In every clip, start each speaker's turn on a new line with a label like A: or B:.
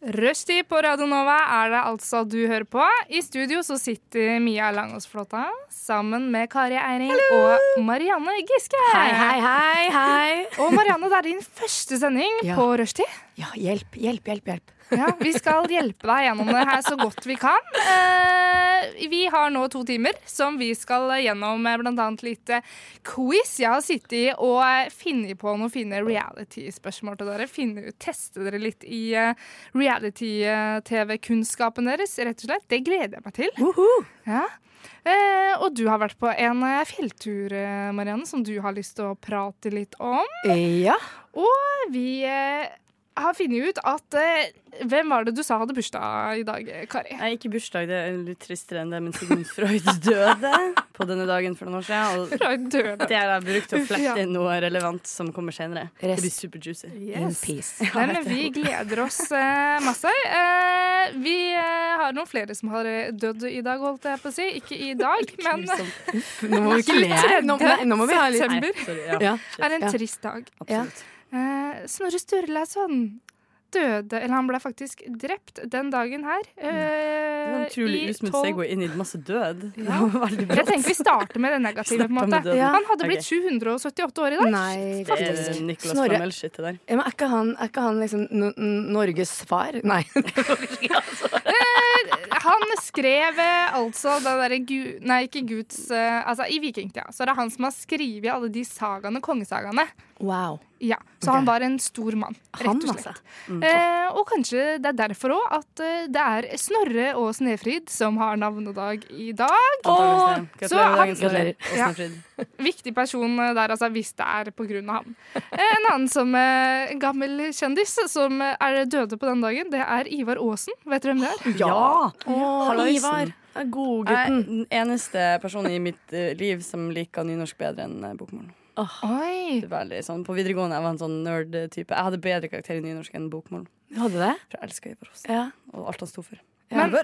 A: Rushtid på Radio Nova er det altså du hører på. I studio så sitter Mia Langåsflåta sammen med Kari Eiring og Marianne Giske.
B: Hei, hei, hei, hei.
A: Og Marianne, det er din første sending
B: Ja.
A: på Rushtid.
B: Ja, hjelp, hjelp, hjelp. hjelp.
A: Ja, vi skal hjelpe deg gjennom det her så godt vi kan. Eh, vi har nå to timer som vi skal gjennom med bl.a. litt eh, quiz. Jeg har sittet og eh, funnet på noen fine reality-spørsmål til dere. Finne ut, Teste dere litt i eh, reality-TV-kunnskapen deres, rett og slett. Det gleder jeg meg til.
B: Uhu.
A: Ja. Eh, og du har vært på en eh, fjelltur, eh, Marianne, som du har lyst til å prate litt om.
B: Ja.
A: Og vi eh, har funnet ut at eh, Hvem var det du sa hadde bursdag i dag, Kari?
C: Nei, ikke bursdag, det er litt tristere enn det, men Sigmund Freud døde på denne dagen for noen år siden. Og
A: Freud døde.
C: det har jeg brukt til å flette inn noe relevant som kommer senere. Det blir super juicy.
B: in peace.
A: Nei, men vi gleder oss eh, masse. Eh, vi eh, har noen flere som har eh, dødd i dag, holdt jeg på å si. Ikke i dag, men
B: Nå må vi ikke le. Nå, må vi ha litt
A: September.
C: Nei, sorry, ja.
B: Ja.
A: er en trist dag.
C: Absolutt.
A: Eh, Snorre Sturlason døde, eller han ble faktisk drept den dagen her.
C: Det var en
A: Eh,
C: utrolig
A: i
C: usmooth
A: 12
C: segway inn i masse død. Det
A: Ja. Jeg tenker vi starter med det negative. på en måte.
B: Ja.
A: Han hadde blitt
C: okay.
A: 778 år i dag.
B: Nei,
C: Det er. Nicolas
B: Snorre.
C: Flamel-shit, det der.
B: Ja, men er ikke han, er ikke han liksom no Norges far? Nei.
A: Han skrev eh, altså det derre. Nei, ikke Guds eh, Altså, i vikingtida så er det han som har skrevet alle de sagaene, kongesagaene.
B: Wow.
A: Ja, Så han var en stor mann, rett og slett.
B: altså.
A: Eh, og kanskje det er derfor òg at eh, det er Snorre og Snefrid som har navnedag i dag.
C: Og,
A: så han- Ja. Viktig person eh, der, altså, hvis det er på grunn av han. Eh, en annen som eh, gammel kjendis som er døde på den dagen, det er Ivar Aasen. Vet dere hvem det er?
C: Ja!
B: Å,
C: Halloisen.
B: Ivar.
C: Jeg
B: Godgutten.
C: er den eneste personen i mitt liv som liker nynorsk bedre enn uh, bokmål.
A: Oi!
C: Er veldig sånn, På videregående jeg var en sånn nerd-type. Jeg hadde bedre karakter i nynorsk enn bokmål.
B: Du hadde det?
C: For jeg elska Ivar Aasen
B: Ja.
C: og alt han sto for.
A: Men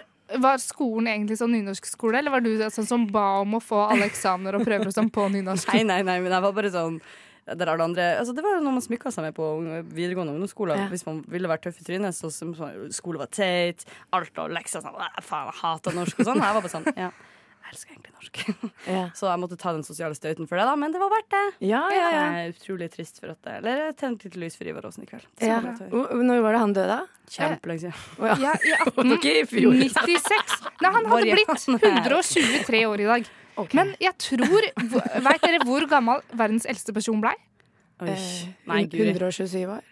A: var skolen egentlig sånn nynorskskole, eller var du sånn som ba om å få alle eksamener og prøver og sånn på nynorsk?
C: Nei, nei, nei, men jeg var bare sånn der alle andre, altså Det var noe man smykka seg med på videregående ungdomsskole.
B: Ja.
C: Hvis man ville vært tøff i trynet, så, så, så skole var teit. Alt og lekser sånn «Æ, Faen, jeg hater norsk og sånn. Jeg var bare sånn Ja, jeg elsker egentlig norsk.
B: Ja.
C: Så jeg måtte ta den sosiale støyten for det, da, men det var verdt det.
B: Ja, ja, ja.
C: Jeg er utrolig trist for at det Eller jeg tente litt lys for Ivar Aasen i kveld.
B: Ja. Når var det han døde? da?
C: Kjempelenge siden.
B: Oh, ja.
A: Ja, i
B: Det var ikke i fjor.
A: 1896. Nei, han hadde blitt 123 år i dag.
B: Okay.
A: Men jeg tror Veit dere hvor gammel verdens eldste person blei?
B: Eh, 127 år.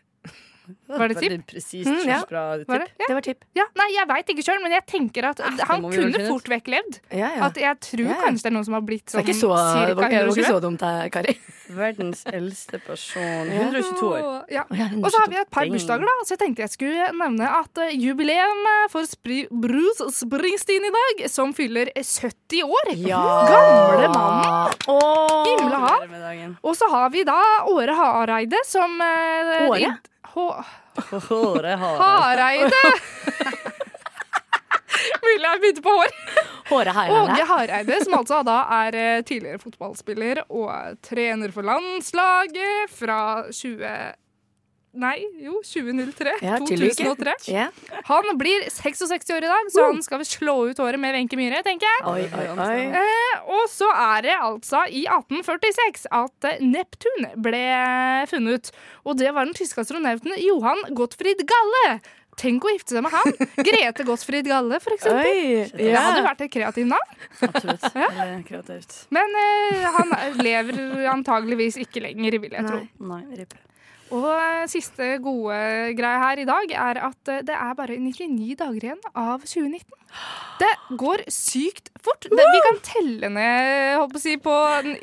A: Var det tipp?
C: Presist.
B: Mm, ja.
C: Bra
A: Var det?
C: tipp.
A: Ja.
B: Det var tipp.
A: ja, nei, jeg veit ikke sjøl, men jeg tenker at
C: det
A: han kunne fort vekk levd.
B: Ja, ja.
A: At jeg tror
B: Ja, ja.
A: kanskje det er noen som har blitt sånn
B: det var, ikke så dumt, her, Kari.
C: Verdens eldste person. 122 år.
A: Ja. Og så har vi et par bursdager, da. Så jeg tenkte jeg skulle nevne at eh, jubileum eh, for Spri Bruce Springsteen i dag, som fyller 70 år. Gamle mannen. Himla ha.
C: Gratulerer med dagen.
A: Og så har vi da Åre Hareide som eh,
B: Åre?
A: I- Hå-
C: Håret har
A: Hareide! Mulig jeg begynte på hår.
B: Håre her.
A: Åge Hareide, som altså da er eh, tidligere fotballspiller og trener for landslaget fra 20... Nei, jo, 2003.
B: Ja,
A: 2003.
B: Ja.
A: Han blir 66 år i dag, så han skal vel slå ut håret med Wenche Myhre, tenker jeg.
B: Oi, oi, oi.
A: Eh, og så er det altså i 1846 at eh, Neptun ble funnet. Og det var den tyske astronauten Johan Gottfried Galle. Tenk å gifte seg med han. Grete Gottfried Galle, for eksempel.
B: Oi,
A: Det hadde vært et kreativt navn.
C: Absolutt. Veldig kreativt.
A: Men eh, han lever antageligvis ikke lenger, vil jeg tro.
B: Nei.
C: Nei.
A: Og eh, siste gode greie her i dag er at eh, det er bare 99 dager igjen av 2019. Det går sykt fort. Det, vi kan telle ned holdt på, å si, på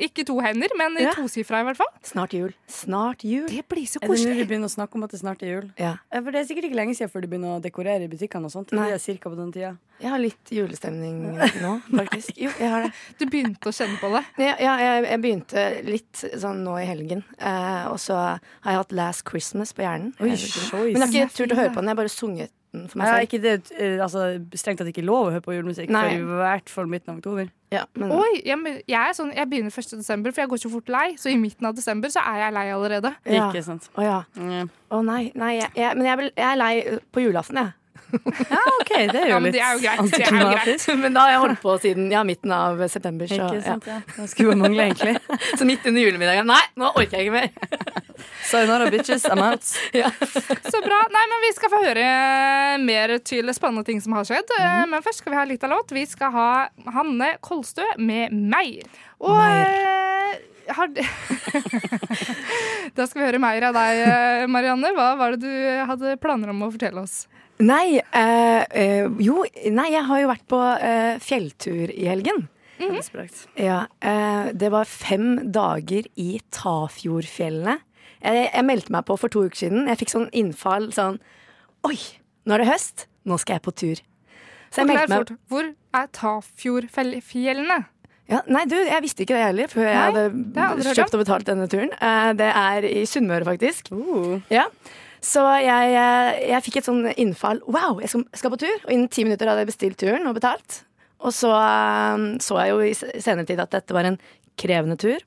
A: ikke to hender, men
B: Ja.
A: tosifra i hvert fall.
B: Snart jul. Snart jul.
A: Det blir så
C: Er det nå du begynner å snakke om at det snart er jul?
B: Ja.
C: For Det er sikkert ikke lenge siden før du begynner å dekorere i butikkene og sånt.
B: Nei.
C: Det er cirka på den tida.
B: Jeg har litt julestemning nå, faktisk. Jo, jeg har det.
A: Du begynte å kjenne på det.
B: Ja, ja jeg, jeg begynte litt sånn nå i helgen. Eh, og så har jeg hatt Last Christmas på hjernen.
C: Oi.
B: Men jeg har ikke turt å høre på den. Jeg har bare sunget for meg
C: Ja,
B: selv.
C: ikke det, eh, altså, strengt tatt ikke lov å høre på julemusikk
B: Nei.
C: før i hvert fall midten av oktober.
B: Ja, men,
A: Oi, jeg, jeg, er sånn, jeg begynner 1. desember, for jeg går så fort lei. Så i midten av desember så er jeg lei allerede.
B: ja.
C: Ikke sant?
B: Å ja.
C: mm.
B: oh, nei. nei jeg, jeg, men jeg, jeg er lei på julaften, jeg.
C: OK, det er jo
A: Ja, men
C: litt
A: det er jo greit. Det er jo
C: antiklimatisk.
B: men da har jeg holdt på siden ja, midten av september. Så,
C: Ikke
B: ja.
C: sant, ja. ja. skulle mangle, egentlig.
B: så midt under julemiddagen. Nei, nå orker jeg ikke mer.
C: Sayonara, bitches. I'm out.
A: Så bra. Nei, men Vi skal få høre mer til spennende ting som har skjedd. Eh, Men først skal vi ha litt av låt. Vi skal ha Hanne Kolstø med 'Meir'. Og Meir. har Da skal vi høre mer av deg, eh, Marianne. Hva var det du hadde planer om å fortelle oss?
B: Nei, eh, eh, jo, nei, jeg har jo vært på eh, fjelltur i helgen.
C: Mm -hmm.
B: Ja, eh, det var fem dager i Tafjordfjellene. Jeg, jeg meldte meg på for to uker siden. Jeg fikk sånn innfall sånn Oi, nå er det høst. Nå skal jeg på tur. Så jeg meldte meg
A: fort. Hvor er Tafjordfjellene?
B: ja, Nei, du, jeg visste ikke det heller før jeg
A: Nei,
B: hadde kjøpt og betalt denne turen. Eh, det er i Sunnmøre, faktisk.
C: Uh.
B: Ja. Så jeg, eh, jeg fikk et sånn innfall. Wow, jeg skal, skal på tur. Og innen ti minutter hadde jeg bestilt turen og betalt. Og så eh, så jeg jo i senere tid at dette var en krevende tur.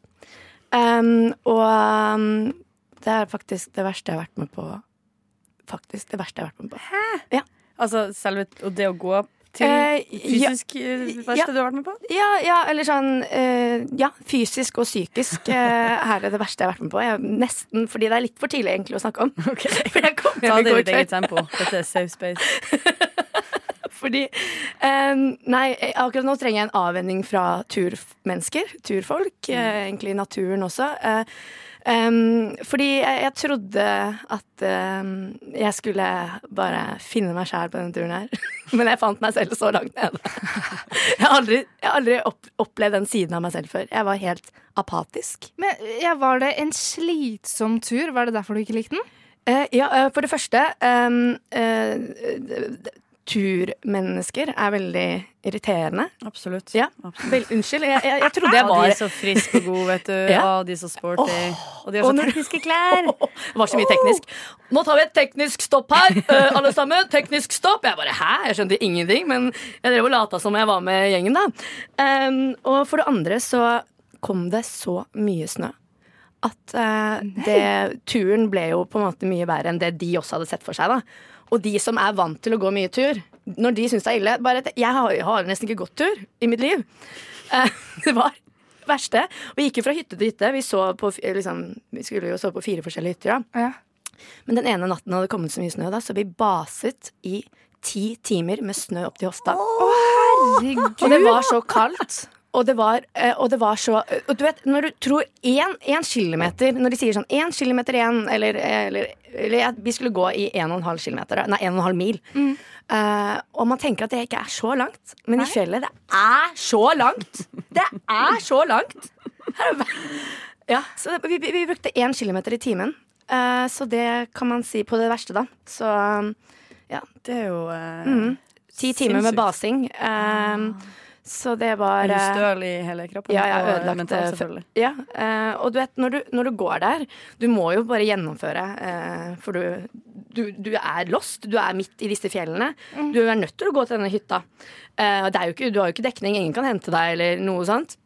B: Um, og um, det er faktisk det verste jeg har vært med på. Faktisk det verste jeg har vært med på. Hæ? Ja.
C: Altså selve og det å gå til
B: Eh, ja,
C: fysisk eh, du har vært med på?
B: ja, ja, eller sånn uh, Ja, fysisk og psykisk uh, er det verste jeg har vært med på. Jeg, nesten fordi det er litt for tidlig egentlig å snakke om. For jeg kom
C: Ta det i ditt eget tempo. Dette er safe space.
B: Fordi Nei, akkurat nå trenger jeg en avvenning fra turmennesker. Turfolk. eh, egentlig naturen også. Eh, em, fordi jeg, jeg trodde at um, jeg skulle bare finne meg sjæl på denne turen her. Men jeg fant meg selv så langt nede. Jeg har aldri, jeg har aldri opp, opplevd den siden av meg selv før. Jeg var helt apatisk.
A: Men ja, Var det en slitsom tur? Var det derfor du ikke likte den?
B: Uh, ja, uh, for det første um, eh, d- d- Turmennesker er veldig irriterende.
C: Absolutt.
B: Ja,
C: Absolutt.
B: Vel, unnskyld, jeg, jeg, jeg trodde jeg
C: Og de er så friske og gode, vet du.
B: Ja.
C: Og de er så sporty. og de har så tekniske klær.
B: Det var så mye teknisk. Nå tar vi et teknisk stopp her, uh, alle sammen. Teknisk stopp. Jeg bare hæ? Jeg skjønte ingenting, men jeg drev og lata som jeg var med gjengen, da. Um, og for det andre så kom det så mye snø. At uh, det, turen ble jo på en måte mye verre enn det de også hadde sett for seg. da Og de som er vant til å gå mye tur, når de syns det er ille bare Jeg har, har nesten ikke gått tur i mitt liv. Eh, det var det verste. Vi gikk jo fra hytte til hytte. Vi, på, liksom, vi skulle jo sove på fire forskjellige hytter. Ja.
A: Ja.
B: men den ene natten hadde det kommet så mye snø, da, så vi baset i ti timer med snø opp til hofta.
A: Herregud.
B: Og det var så kaldt. Og det var, eh, og det var så Og du vet, når du tror én kilometer Når de sier sånn én kilometer igjen, eller, eller, eller Vi skulle gå i en og en halv kilometer. Nei, en og en halv mil. Eh, og man tenker at det ikke er så langt, men i fjellet det er så langt! Det er så langt! Ja, så vi, vi, brukte én kilometer i timen. Uh, så det kan man si på det verste, da. Så ja.
C: Det er jo uh,
B: Mm. Ti timer med basing. Um, så det var
C: Er du
B: eh,
C: støl i hele kroppen?
B: Ja, jeg ødelagt
C: mentalt, selvfølgelig.
B: Ja, eh, og du vet, når du, når du går der Du må jo bare gjennomføre, eh, for du, du, du er lost. Du er midt i disse fjellene. Du er nødt til å gå til denne hytta. Ikke, du har jo ikke dekning, ingen kan hente deg eller noe sånt.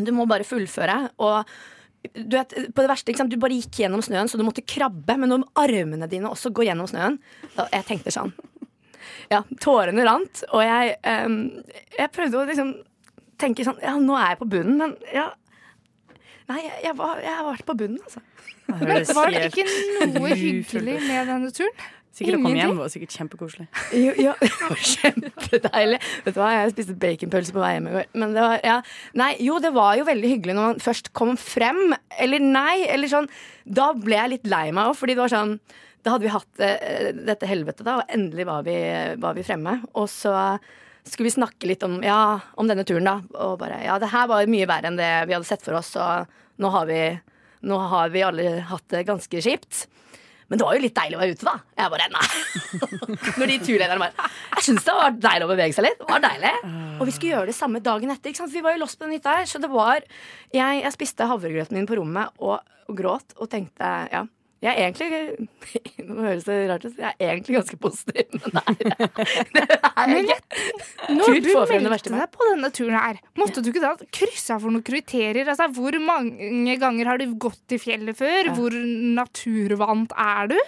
B: Du må bare fullføre. Og du vet, på det verste? Du bare gikk gjennom snøen, så du måtte krabbe. Men når armene dine også går gjennom snøen Jeg tenkte sånn Ja, tårene rant, og jeg, em, jeg prøvde å liksom tenke sånn Ja, nå er jeg på bunnen, men ja Nei, jeg, jeg, var, jeg har vært på bunnen, altså.
C: Det
A: Var det ikke noe hyggelig med denne turen?
C: Sikkert å komme hjem var sikkert kjempekoselig.
B: Jo, ja, det var kjempedeilig. Vet du hva, Jeg spiste baconpølse på vei hjem i går. Men det var, ja. Nei, jo, det var jo veldig hyggelig når man først kom frem. Eller nei, eller sånn. Da ble jeg litt lei meg òg, fordi det var sånn Da hadde vi hatt eh, dette helvetet, da, og endelig var vi, var vi fremme. Og så skulle vi snakke litt om, ja, om denne turen, da. Og bare Ja, det her var mye verre enn det vi hadde sett for oss, og nå har vi, nå har vi alle hatt det ganske kjipt. Men det var jo litt deilig å være ute, da. Jeg bare nei. Når de turlederne bare Jeg syns det var deilig å bevege seg litt. Det var deilig. Og vi skulle gjøre det samme dagen etter. Ikke sant? Vi var jo lost på den hytta her. Så det var Jeg, jeg spiste havregrøten min på rommet og, og gråt og tenkte ja. Jeg er egentlig Nå høres det rart ut, jeg er egentlig ganske positiv, men er, det er
A: Men. Når du meldte deg på denne turen her, måtte du ikke da krysse av for noen kriterier? Altså, hvor mange ganger har du gått i fjellet før? Hvor naturvant er du?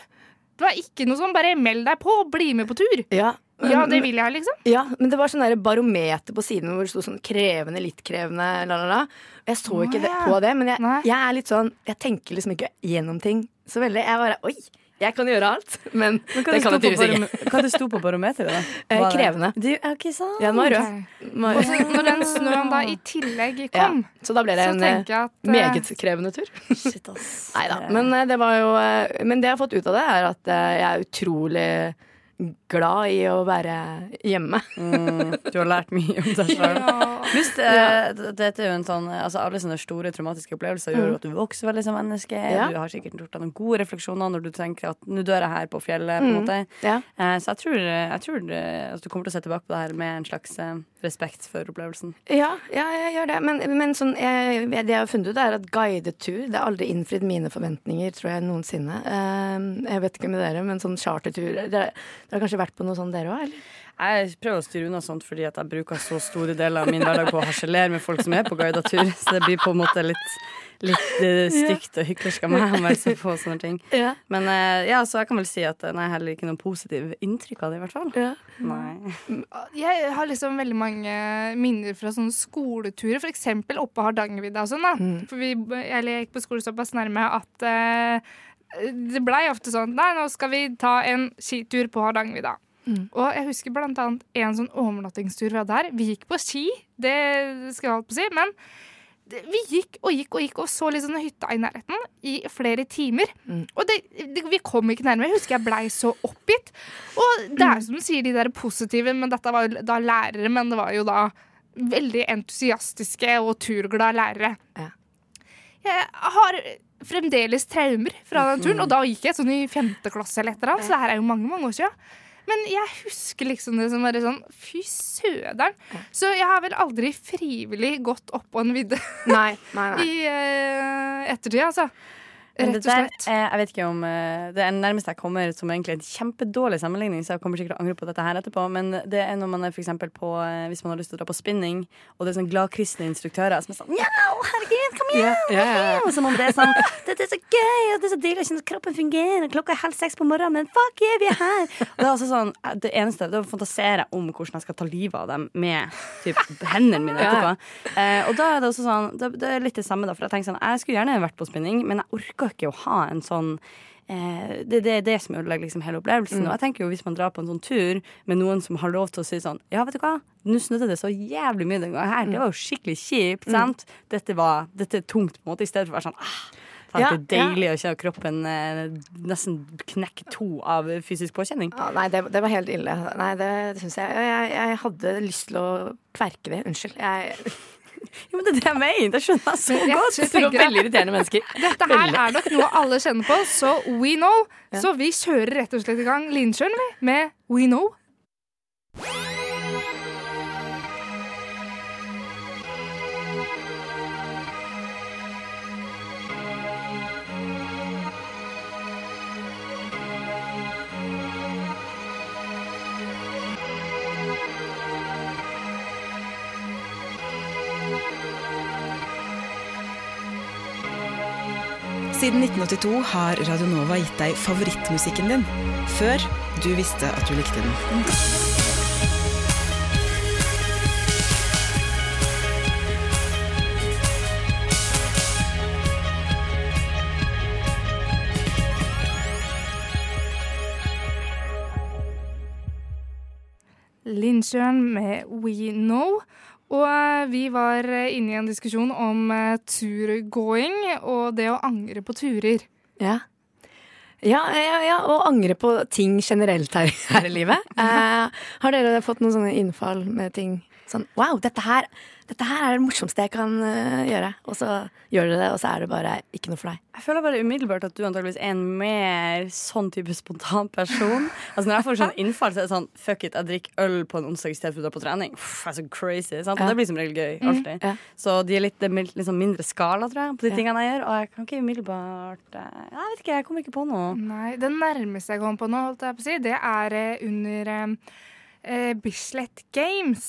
A: Det var ikke noe sånn bare meld deg på og bli med på tur.
B: Ja,
A: Ja, det vil jeg, liksom.
B: Ja, men det var sånn barometer på siden hvor det sto sånn krevende, litt krevende, la, la, la. Jeg så ikke det, på det, men jeg, jeg er litt sånn Jeg tenker liksom ikke gjennom ting så veldig. Jeg bare Oi, jeg kan gjøre alt. Men,
C: Men hva
B: det kan jeg tydeligvis ikke.
C: hva det sto på barometeret, da?
B: Eh, krevende.
C: Du, okay, sant.
B: Ja, den var rød.
A: Og så når den snøen da i tillegg
B: Ja,
A: kom,
B: så da ble det en
A: at eh,
B: meget krevende tur.
C: Shit, ass.
B: Nei da. Men eh, det var jo eh, Men det jeg har fått ut av det, er at jeg er utrolig glad i å være hjemme.
C: Mm, du har lært mye om deg sjøl.
A: ja.
C: Pluss, ja. dette er jo en sånn altså Alle sånne store traumatiske opplevelser gjør at du vokser veldig som menneske.
B: Mm. Ja.
C: Du har sikkert gjort deg noen gode refleksjoner når du tenker at nå dør jeg her på fjellet. på
B: Mm. Ja.
C: Eh, Så jeg tror, jeg tror eh, at du kommer til å se tilbake på det her med en slags eh, respekt for opplevelsen.
B: Ja, ja, jeg gjør det. Men, men sånn, jeg, det jeg har funnet ut, er at guidetur Det har aldri innfridd mine forventninger, tror jeg, noensinne. Eh, jeg vet ikke med dere, men sånn chartertur Dere, dere har kanskje vært på noe sånt, dere òg? Eller?
C: Jeg prøver å styre unna sånt fordi at jeg bruker så store deler av min hverdag på å harselere med folk som er på guidet tur. Så det blir på en måte litt, litt eh, stygt og hyklersk av meg å være så på sånne ting.
B: Ja.
C: Men eh, ja, så jeg kan vel si at eh, nei, heller ikke noe positivt inntrykk av det, i hvert fall.
B: Ja.
C: Nei.
A: Jeg har liksom veldig mange minner fra sånne skoleturer, f.eks. oppe på Hardangervidda og sånn. da. For vi, jeg gikk på skole såpass nærme at det blei ofte sånn Nei, nå skal vi ta en skitur på Hardangervidda. Og jeg husker blant annet en sånn overnattingstur vi hadde her. Vi gikk på ski, det skal jeg holde på å si, men det, vi gikk og gikk og gikk og så liksom hytta i nærheten i flere timer. Og det, det, vi kom ikke nærmere. Jeg husker jeg blei så oppgitt. Og det er som du sier, de der positive, men dette var jo da lærere, men det var jo da veldig entusiastiske og turglade lærere.
B: Ja.
A: Jeg har fremdeles traumer fra den turen, og da gikk jeg sånn i femte klasse eller et eller annet, så det her er jo mange, mange år siden. Men jeg husker liksom det som bare sånn Fy søderen. Så jeg har vel aldri frivillig gått opp på en vidde
B: Nei, nei, nei.
A: i uh, ettertid, altså. Rett og slett.
C: Der, jeg vet ikke om eh, Det er nærmest jeg kommer som egentlig en kjempedårlig sammenligning, så jeg kommer sikkert til å angre på dette her etterpå, men det er når man er for på eh, Hvis man har lyst til å dra på spinning, og det er sånn gladkristne instruktører som er sånn Mjau, herregud, kom igjen!
B: Yeah, yeah,
C: yeah. Som om det er sånn Dette er så gøy, og det er så deilig at kroppen fungerer, klokka er halv seks på morgenen, men fuck yeah, vi er her! Og det er altså sånn Det eneste det er å fantasere om hvordan jeg skal ta livet av dem med typ, hendene mine
B: etterpå. ja.
C: Eh, og da er det også sånn det, det er litt det samme, da, for jeg tenker sånn Jeg skulle gjerne vært på spinning, men jeg orker ikke å ha en sånn eh, det, det er det som ødelegger liksom hele opplevelsen. Og jeg tenker jo Hvis man drar på en sånn tur med noen som har lov til å si sånn Ja, vet du hva, nå snudde det så jævlig mye den gangen her. Det var jo skikkelig kjipt. sant? Dette, var, dette er tungt, på en måte, i stedet for å være sånn ah, faen,
B: Ja,
C: Det er deilig å kjenne kroppen eh, nesten knekke to av fysisk påkjenning.
B: Ah, nei, det, det var helt ille. Nei, det, det syns jeg. jeg. Jeg hadde lyst til å kverke det. Unnskyld. Jeg,
C: Jo, men det er det jeg mener! Det skjønner jeg så
A: jeg
C: godt.
B: det var veldig irriterende mennesker.
A: Dette her er nok noe alle kjenner på, så we know. Så vi kjører rett og slett i gang Lindsjøen vi, med We Know.
D: Siden 1982 har Radionova gitt deg favorittmusikken din, før du visste at du likte den.
A: Lindsjøen med We Know. Og eh, vi var eh, inne i en diskusjon om eh, turgåing og det å angre på turer.
B: Ja. Ja, ja, ja, og angre på ting generelt her, her i livet. Eh, har dere fått noen sånne innfall med ting sånn Wow, dette her, dette her er det morsomste jeg kan uh, gjøre. Og så gjør dere det, og så er det bare ikke noe for deg.
C: Jeg føler bare umiddelbart at du antageligvis er en mer sånn type spontan person. Altså Når jeg får sånn innfall, så er det sånn fuck it, jeg drikker øl på en onsdag istedenfor å dra på trening. Uff, jeg er så crazy. Sant? Og det blir som regel gøy. Alltid.
B: ja.
C: Så de er litt, litt liksom mindre skala, tror jeg, på de
B: Ja.
C: tingene jeg gjør. Og jeg kan ikke umiddelbart eh, Jeg vet ikke, jeg kommer ikke på noe.
A: Nei, Det nærmeste jeg kommer på nå, holdt jeg på å si, det er eh, under eh, eh, Bislett Games.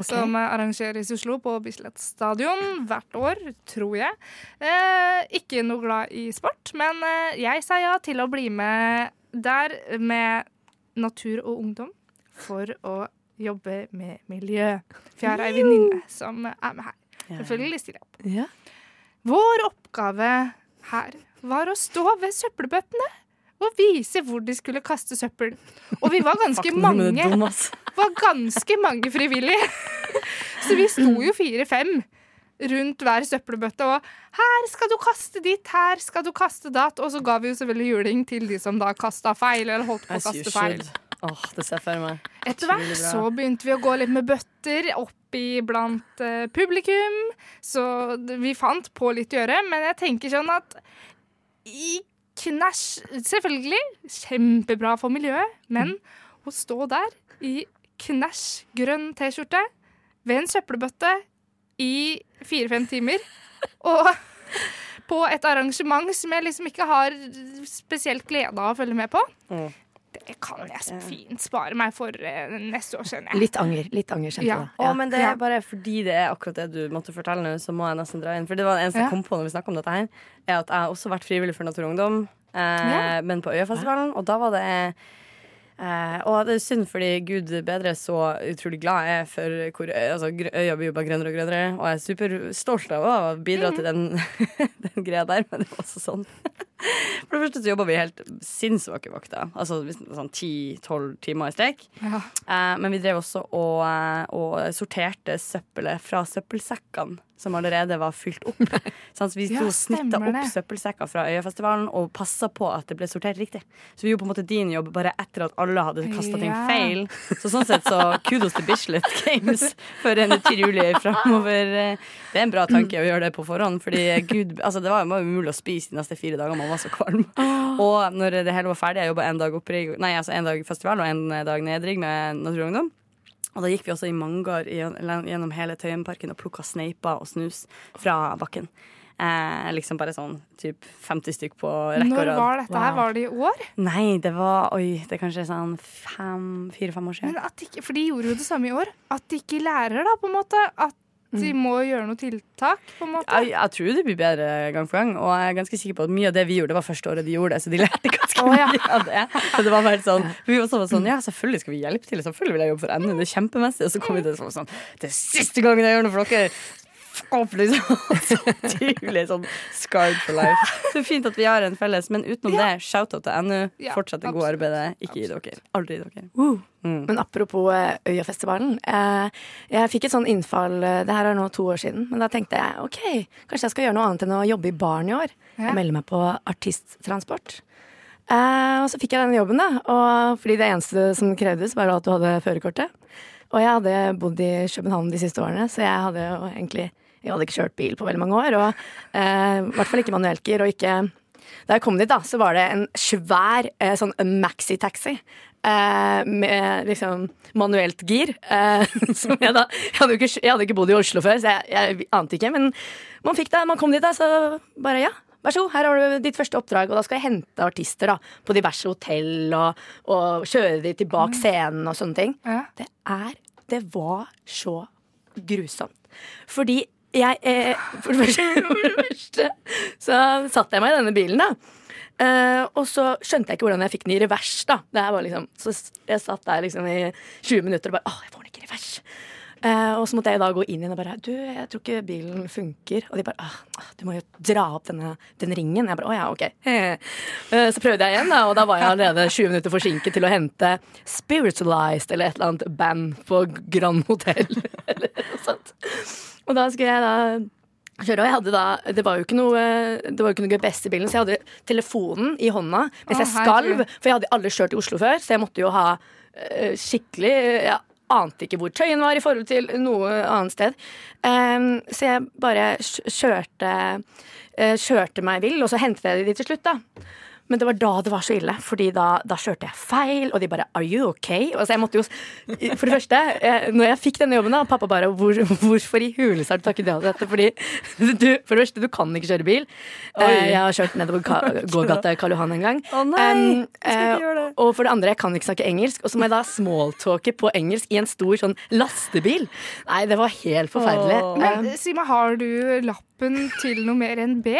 A: Som eh, arrangeres i Oslo på Bislett stadion hvert år, tror jeg. Eh, ikke noe glad i sport, men eh, jeg sa ja til å bli med der med natur og ungdom for å jobbe med miljø. For jeg har ei venninne som er med her. Selvfølgelig stiller jeg opp.
B: Ja.
A: Vår oppgave her var å stå ved søppelbøttene og vise hvor de skulle kaste søppel. Og vi var ganske mange var ganske mange frivillige. Så vi sto jo fire-fem rundt hver søppelbøtte og 'Her skal du kaste ditt, her skal du kaste datt.' Og så ga vi jo selvfølgelig juling til de som da kasta feil, eller holdt på å kaste feil.
C: Åh, det ser jeg for meg.
A: Etter hvert så begynte vi å gå litt med bøtter opp iblant blant eh, publikum. Så vi fant på litt å gjøre, men jeg tenker sånn at i knæsj Selvfølgelig kjempebra for miljøet, men å stå der i knæsj grønn T-skjorte ved en søppelbøtte i fire-fem timer og på et arrangement som jeg liksom ikke har spesielt glede av å følge med på.
C: Mm.
A: Det kan jeg fint spare meg for eh, neste år, skjønner jeg.
B: Litt anger, litt anger kjente
A: Ja.
B: ja.
C: Å, men det er bare fordi det er akkurat det du måtte fortelle nå, så må jeg nesten dra inn. For det var det eneste
A: Ja.
C: jeg kom på når vi snakket om dette her, er at jeg har også vært frivillig for Natur og Ungdom, eh,
A: Ja.
C: men på Øyafestivalen, og da var det Eh, og det er synd fordi gud bedre så utrolig glad jeg er for hvor altså, øya blir jo bare grønnere og grønnere. Og jeg er superstolt av å bidra til den, den greia der, men det var også sånn. For det første så jobba vi helt sinnssvake vakter. Altså sånn 10-12 timer i strekk.
A: Ja.
C: Eh, men vi drev også og, eh, og sorterte søppelet fra søppelsekkene som allerede var fylt opp. Sånn, så vi sto og snitta opp søppelsekker fra Øyafestivalen og passa på at det ble sortert riktig. Så vi gjorde på en måte din jobb bare etter at alle hadde kasta ting
A: Ja.
C: feil. Så sånn sett så kudos til Bislett Games for en utrolig framover. Det er en bra tanke å gjøre det på forhånd, fordi gud, altså det var jo umulig å spise de neste fire dagene. Man var så kvalm. Og når det hele var ferdig, jeg jobba en dag opprigg, nei, altså en dag festival og en dag nedrigg med Naturungdom. og da gikk vi også i mangar gjennom hele Tøyenparken og plukka sneiper og snus fra bakken. Eh, liksom bare sånn typ 50 stykk på rekke og
A: Når var dette her?
C: Wow.
A: Var det i år?
C: Nei, det var Oi, det er kanskje sånn fem, fire-fem år siden.
A: Men at ikke, for de gjorde jo det samme i år. At de ikke lærer, da, på en måte. At de må gjøre noe tiltak, på en måte.
C: Jeg, jeg tror det blir bedre gang for gang, og jeg er ganske sikker på at mye av det vi gjorde, det var første året de gjorde det, så de lærte ganske mye av det. Så det var bare sånn Vi var sånn Ja, selvfølgelig skal vi hjelpe til, selvfølgelig vil jeg jobbe for NU, det er kjempemessig. Og så kom vi til sånn Det er siste gangen jeg gjør noe for dere! Opp, liksom. Så tydelig sånn scarred for life. Så fint at vi har en felles, men utenom det, shout-out til NU.
A: Ja,
C: Fortsett det gode arbeidet. Ikke gi dere. Aldri gi dere. Mm.
B: Men apropos eh, Øyafestivalen. Eh, jeg fikk et sånn innfall eh, Det her er nå to år siden. Men da tenkte jeg OK, kanskje jeg skal gjøre noe annet enn å jobbe i baren i år.
A: Ja.
B: Jeg melder meg på artisttransport. Eh, og så fikk jeg den jobben, da. Og fordi det eneste som krevdes, var at du hadde førerkortet. Og jeg hadde bodd i København de siste årene, så jeg hadde jo egentlig Jeg hadde ikke kjørt bil på veldig mange år. Og eh, i hvert fall ikke manuelker. Og ikke Da jeg kom dit, da, så var det en svær eh, sånn maxitaxi. Eh, med liksom manuelt gir. Eh, som jeg da jeg hadde, ikke, jeg hadde ikke bodd i Oslo før, så jeg, jeg ante ikke. Men man fikk det. Man kom dit, da, så bare ja. Vær så god, her har du ditt første oppdrag, og da skal jeg hente artister da, på diverse hotell og, og kjøre de til bak scenen og sånne ting.
A: Ja.
B: Det er Det var så grusomt. Fordi jeg eh, for, det første, for det første så satte jeg meg i denne bilen, da. Eh, og så skjønte jeg ikke hvordan jeg fikk den i revers. da liksom, Så jeg satt der liksom i 20 minutter og bare Åh, jeg får den ikke i revers. Eh, og så måtte jeg da gå inn igjen og bare Du, jeg tror ikke bilen funker. Og de bare Du må jo dra opp denne, den ringen. Jeg bare Å ja, OK. Eh, så prøvde jeg igjen, da, og da var jeg allerede 20 minutter forsinket til å hente Spiritualized eller et eller annet band på Grand Hotell. eller noe sånt. Og da skulle jeg da kjøre, og jeg hadde da, Det var jo ikke noe Det var jo ikke noe GPS i bilen, så jeg hadde telefonen i hånda mens jeg skalv. For jeg hadde aldri kjørt i Oslo før, så jeg måtte jo ha eh, skikkelig Jeg ante ikke hvor Tøyen var i forhold til noe annet sted. Um, så jeg bare kjørte eh, Kjørte meg vill, og så hentet jeg de til slutt, da. Men det var da det var så ille, Fordi da, da kjørte jeg feil, og de bare 'are you okay?' Og så jeg måtte jo For det første, jeg, når jeg fikk denne jobben, da, pappa bare hvor, 'Hvorfor i huleste har du takket ja til dette?' Fordi du, for det første, du kan ikke kjøre bil. Oi. Jeg har kjørt nedover Ka- gågata Karl Johan en gang.
C: Å nei,
B: Um,
C: skal ikke
B: eh,
C: gjøre det.
B: og for det andre, jeg kan ikke snakke engelsk. Og så må jeg da smalltalke på engelsk i en stor sånn lastebil. Nei, det var helt forferdelig.
A: Men
B: Um,
A: si meg, har du lappen til noe mer enn B?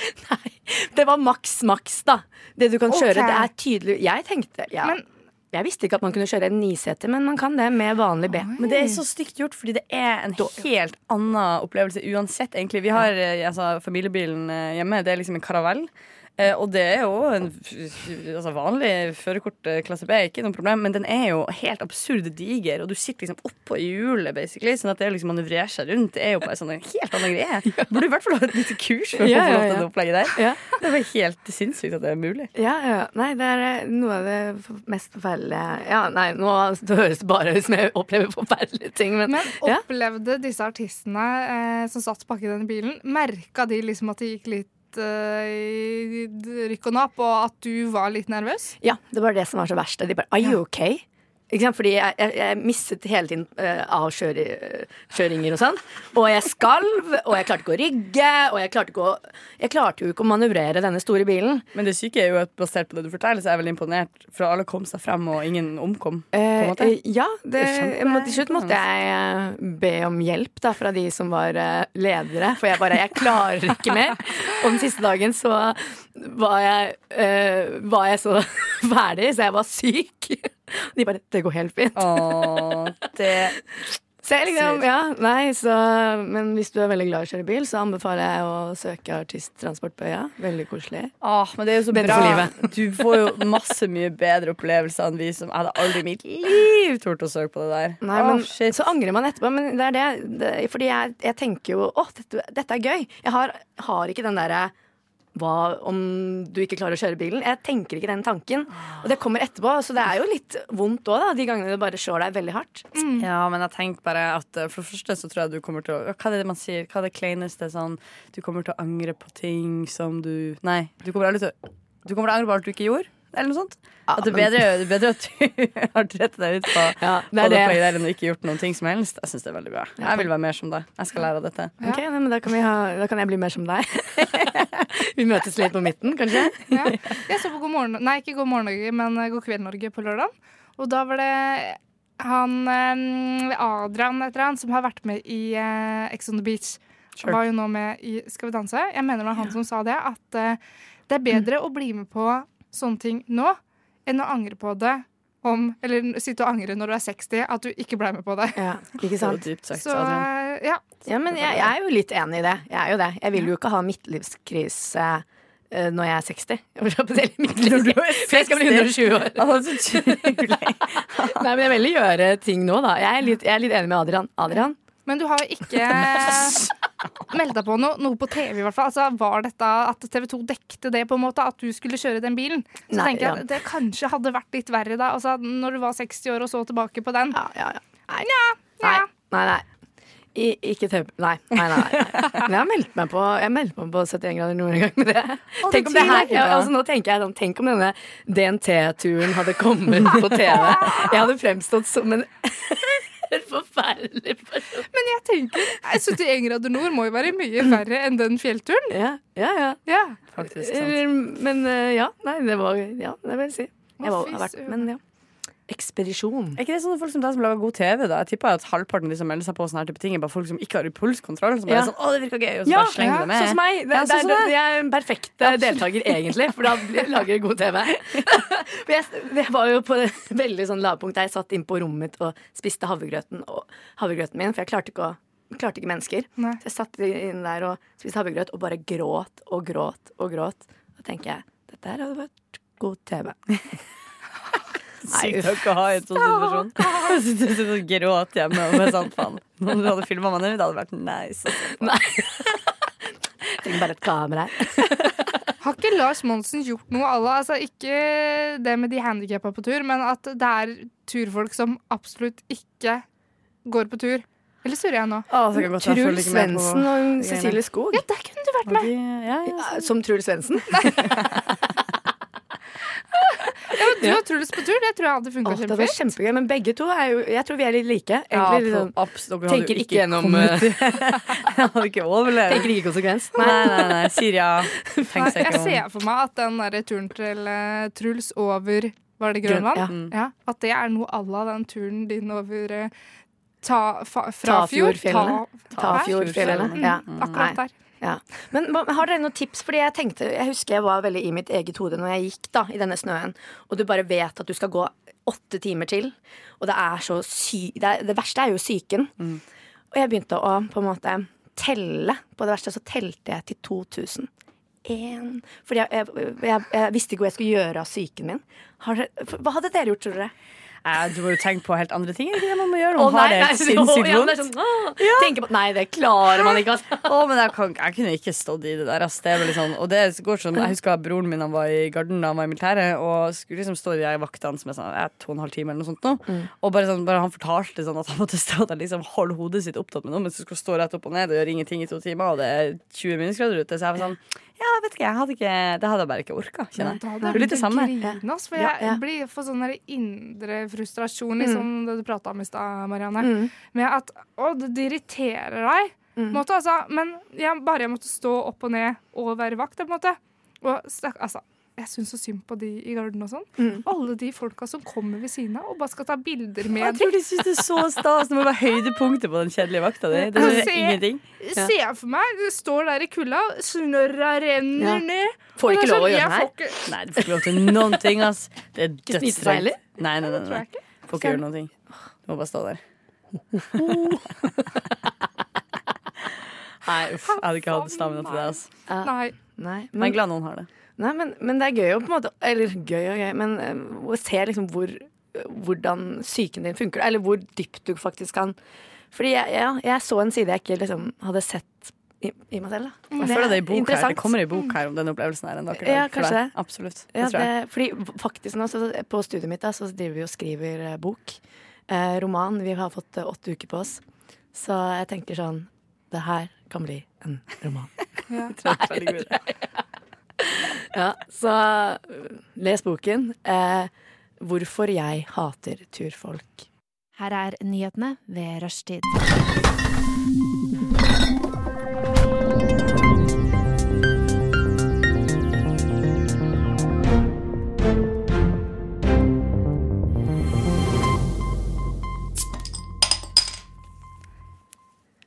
B: Nei, det var maks maks, da. Det du kan kjøre, det er tydelig Jeg tenkte ja.
A: Men-
B: Jeg visste ikke at man kunne kjøre en niseter, men man kan det med vanlig B.
C: Men det er så stygt gjort, fordi det er en helt annen opplevelse uansett, egentlig. Vi har eh, altså, familiebilen eh, hjemme, det er liksom en karavell. Eh, og det er jo en altså, vanlig førerkort eh, klasse B, ikke noe problem, men den er jo helt absurd diger, og du sitter liksom oppå hjulet, basically, sånn at det liksom manøvrere seg rundt. Det er jo bare sånn en helt annen greie. Burde i hvert fall ha et lite kurs for å få
B: ja,
C: lov til det opplegget der.
B: Ja.
C: Det bare helt sinnssykt at det er mulig.
B: Ja, ja. Nei, det er eh, noe av det mest forferdelige Ja, nei, nå høres det bare ut som jeg opplever forferdelige ting, men,
A: Men
B: ja.
A: opplevde disse artistene eh, som satt baki i denne bilen, merka de liksom at det gikk litt eh, uh, rykk og napp, og at du var litt nervøs?
B: Ja, det var det som var så verst. De bare Are you okay? Fordi jeg, jeg, jeg mistet hele tiden uh, avkjøringer og sånn. Og jeg skalv, og jeg klarte ikke å rygge, og jeg klarte, ikke å, jeg klarte jo ikke å manøvrere denne store bilen.
C: Men det syke er jo at basert på det du forteller, så er jeg veldig imponert for alle kom seg frem, og ingen omkom. på
B: Eh,
C: måte.
B: eh, ja, det, må, til slutt måtte jeg eh, be om hjelp da, fra de som var eh, ledere. For jeg bare Jeg klarer ikke mer. Og den siste dagen så var jeg, eh, var jeg så ferdig, så jeg var syk. De bare Det går helt fint.
C: Åh, det
B: Så jeg liksom, ja, nei, så, men hvis du er veldig glad i å kjøre bil, så anbefaler jeg å søke artisttransport på øya. Veldig koselig.
C: Åh, men det er jo så
B: Bedre
C: bra. Du får jo masse mye bedre opplevelser enn vi som Jeg hadde aldri i mitt liv tort å søke på det der.
B: Nei, men
C: shit.
B: Så angrer man etterpå. Men det er det, det fordi jeg, jeg tenker jo åh, dette, dette er gøy. Jeg har, har ikke den derre hva om du ikke klarer å kjøre bilen? Jeg tenker ikke den tanken. Og det kommer etterpå, så det er jo litt vondt òg, de gangene det bare slår deg veldig hardt.
C: Ja, men jeg tenker bare at eh, for det første så tror jeg du kommer til å Hva er det man sier? Hva er det kleineste sånn Du kommer til å angre på ting som du Nei, du kommer aldri til å Du kommer til å angre på alt du ikke gjorde? Eller noe sånt?
B: Ja,
C: at det er
B: men-
C: bedre, det er bedre at du har drept deg ut på,
B: Ja, det er
C: det der enn å ikke gjort noen ting som helst. Jeg syns det er veldig bra. Jeg vil være mer som deg. Jeg skal lære av dette.
B: Ok, nei, men da kan, vi ha, da kan jeg bli mer som deg. vi møtes litt på midten, kanskje?
A: Ja. Jeg så på God morgen, nei ikke God morgen Norge, men eh, God kveld Norge på lørdag. Og da var det han Adrian Adrian eller annet som har vært med i eh, Ex on the Beach.
C: Sure.
A: Var jo nå med i Skal vi danse. Jeg mener det var han som sa det, at eh, det er bedre å bli med på sånne ting nå enn å angre på det om Eller sitte og angre når du er 60, at du ikke ble med på det.
B: Ja, ikke sant?
C: dypt sagt,
A: Så eh, ja.
B: Ja, men jeg, jeg er jo litt enig i det. Jeg er jo det. Jeg vil jo ikke ha midtlivskrise eh, når jeg er 60. Når du er 60? For jeg skal bli 120 år.
C: Altså.
B: Nei, men jeg vil gjøre ting nå, da. Jeg er litt, jeg er litt enig med Adrian. Adrian?
A: Men du har jo ikke meldt deg på noe, noe på TV, i hvert fall. Altså, var dette at TV 2 dekte det, på en måte, at du skulle kjøre den bilen? Så
B: Nei,
A: tenker jeg
B: ja.
A: det kanskje hadde vært litt verre da. Altså, når du var 60 år og så tilbake på den.
B: Ja, ja, ja. Nei,
A: Ja.
B: nei. nei, nei. I, ikke TV Nei. nei, nei, nei. Men jeg meldte meg på Jeg meldte meg på 71 grader nord en gang med det. Tenk om det her ja, altså, Nå tenker jeg sånn Tenk om denne DNT-turen hadde kommet på TV. Jeg hadde fremstått som en forferdelig person.
A: Men jeg tenker 71 grader nord må jo være mye verre enn den fjellturen.
B: Ja, ja, ja.
A: Ja.
C: Faktisk sant.
B: Eh, Men eh, ja, nei, det var Ja, det vil jeg si. Jeg var, har vært, men ja. Ekspedisjon.
C: Er ikke det sånne folk som deg som lager god TV? da? Jeg tipper at halvparten de som melder seg på sånne her type ting, er bare folk som ikke har impulskontroll. Som bare
B: Ja.
C: er sånn, å, det virker gøy, og så
B: Ja,
C: bare slenger
B: ja,
C: det med.
B: sånn som meg. Det,
C: Ja,
B: det,
C: sånn
B: er,
C: det,
B: jeg er en perfekt eh, deltaker, egentlig, for da lager jeg god TV. Jeg, jeg var jo på veldig sånn lavpunkt der jeg satt inn på rommet mitt og spiste havregrøten, og, havregrøten min, for jeg klarte ikke, å, klarte ikke mennesker.
A: Nei.
B: Så jeg satt inn der og spiste havregrøt og bare gråt og gråt og gråt. Da tenker jeg dette her hadde vært god TV.
C: Sykt nok å ha en sånn situasjon. Jeg sitter og sitter og gråt hjemme Med sånn, faen. Noen du hadde filma meg nå, det hadde vært nice. Altså.
B: trenger bare et kamera her.
A: Har ikke Lars Monsen gjort noe à la altså Ikke det med de handikappa på tur, men at det er turfolk som absolutt ikke går på tur. Eller surrer jeg nå?
C: Jeg
B: Truls Svendsen og. Cecilie Skog.
A: Ja, der kunne du vært med!
C: de- Ja, ja,
B: Som Truls Svendsen.
A: Ja, men du og Truls på tur, det tror jeg hadde funka kjempefint.
B: kjempegøy, men begge to er jo Jeg tror vi er litt like.
C: Ja,
B: Egentlig,
C: på-
B: liksom,
C: absolutt. Dere hadde
B: tenker
C: jo
B: ikke gjennom,
C: Jeg hadde ikke overlevd.
B: tenker ikke konsekvens.
C: Nei, nei, nei. Sier ja. Tenk seg
A: jeg
C: ikke om.
A: ser for meg at den der turen til uh, Truls over Var det Grønland?
B: Grøn- ja.
A: Ja, At det er noe à la den turen din over eh, ta, fa, Frafjord.
B: Tafjordfjellene.
A: Ta,
B: Tafjordfjellene.
A: Mm,
B: Ja.
A: Akkurat der.
B: Ja. Men har dere noen tips? Fordi jeg tenkte, jeg husker jeg var veldig i mitt eget hode når jeg gikk da, i denne snøen, og du bare vet at du skal gå åtte timer til, og det er så sy... Det, er, det verste er jo psyken. Og jeg begynte å på en måte telle. På det verste så telte jeg til 2000. En. Fordi jeg, jeg, jeg, jeg visste ikke hva jeg skulle gjøre av psyken min. Har hva hadde dere gjort, tror dere?
C: Eh, Du må jo tenke på helt andre ting. Er det ikke det man må gjøre? Man har det
B: nei,
C: helt sinnssykt
B: ja, det
C: vondt.
B: Ja, sånn, åh, tenker på, nei, det klarer man ikke. Altså.
C: Å, men jeg, kan, jeg kunne ikke stått i det der. ass. Det sånn, og det går sånn, Jeg husker at broren min han var i Garden da han var i militæret, og skulle liksom stå i de vaktene som er sånn, eh, to og en halv time eller noe sånt. nå. Og bare sånn, bare han fortalte sånn at han måtte stå der liksom holde hodet sitt opptatt med noe, mens du skal stå rett opp og ned og gjøre ingenting i to timer, og det er 20 minusgrader ute. Så jeg var sånn Ja, vet ikke, jeg hadde ikke, det hadde jeg bare ikke orka, kjenner jeg. Det er litt det samme.
A: grine, for jeg
B: ja.
A: blir for sånn indre frustrasjon, liksom det du prata om i stad, Marianne.
B: Mm.
A: Med at å, det det irriterer deg. Mm. Måte, altså, men jeg, bare jeg måtte stå opp og ned og være vakt, på en måte. Og stakk, altså, jeg syns så synd på de i Garden og sånn.
B: Mm.
A: Alle de folka som kommer ved siden av og bare skal ta bilder med Jeg
C: tror de syns det er så stas. Det må være høydepunktet på den kjedelige vakta di. Det er
A: Se.
C: ingenting.
A: Se for meg, du står der i kulda, snørra renner
B: Ja.
A: ned.
B: Får ikke lov å
A: sånn,
B: gjøre det her.
A: ikke-
C: Nei, du får ikke lov til noen ting, ass. Det er
B: dødsdeilig.
C: Nei, Nei, nei,
A: nei,
C: nei. Får ikke gjøre noen ting. Du må bare stå der. Nei, uff. Jeg hadde ikke hatt stamina til det. ass.
A: Nei.
B: Nei,
C: Men jeg er
B: men,
C: glad noen har det.
B: Nei men, men det er gøy å på en måte Eller gøy og gøy, men eh, å se liksom hvor hvordan psyken din funker, eller hvor dypt du faktisk kan Fordi jeg, ja, jeg så en side jeg ikke liksom hadde sett i, i meg selv. Da.
C: Jeg føler det er i bok her. Det kommer ei bok her om den opplevelsen her en dag.
B: Ja, kanskje det.
C: Absolutt. Det
B: Ja, det, fordi faktisk nå, så, på studiet mitt da, så driver vi og skriver eh, bok. Eh, roman. Vi har fått eh, åtte uker på oss. Så jeg tenker sånn Det her kan bli en roman.
A: Ja.
C: Jeg
B: Ja, så les boken. Eh, 'Hvorfor jeg hater turfolk'.
E: Her er nyhetene ved rushtid.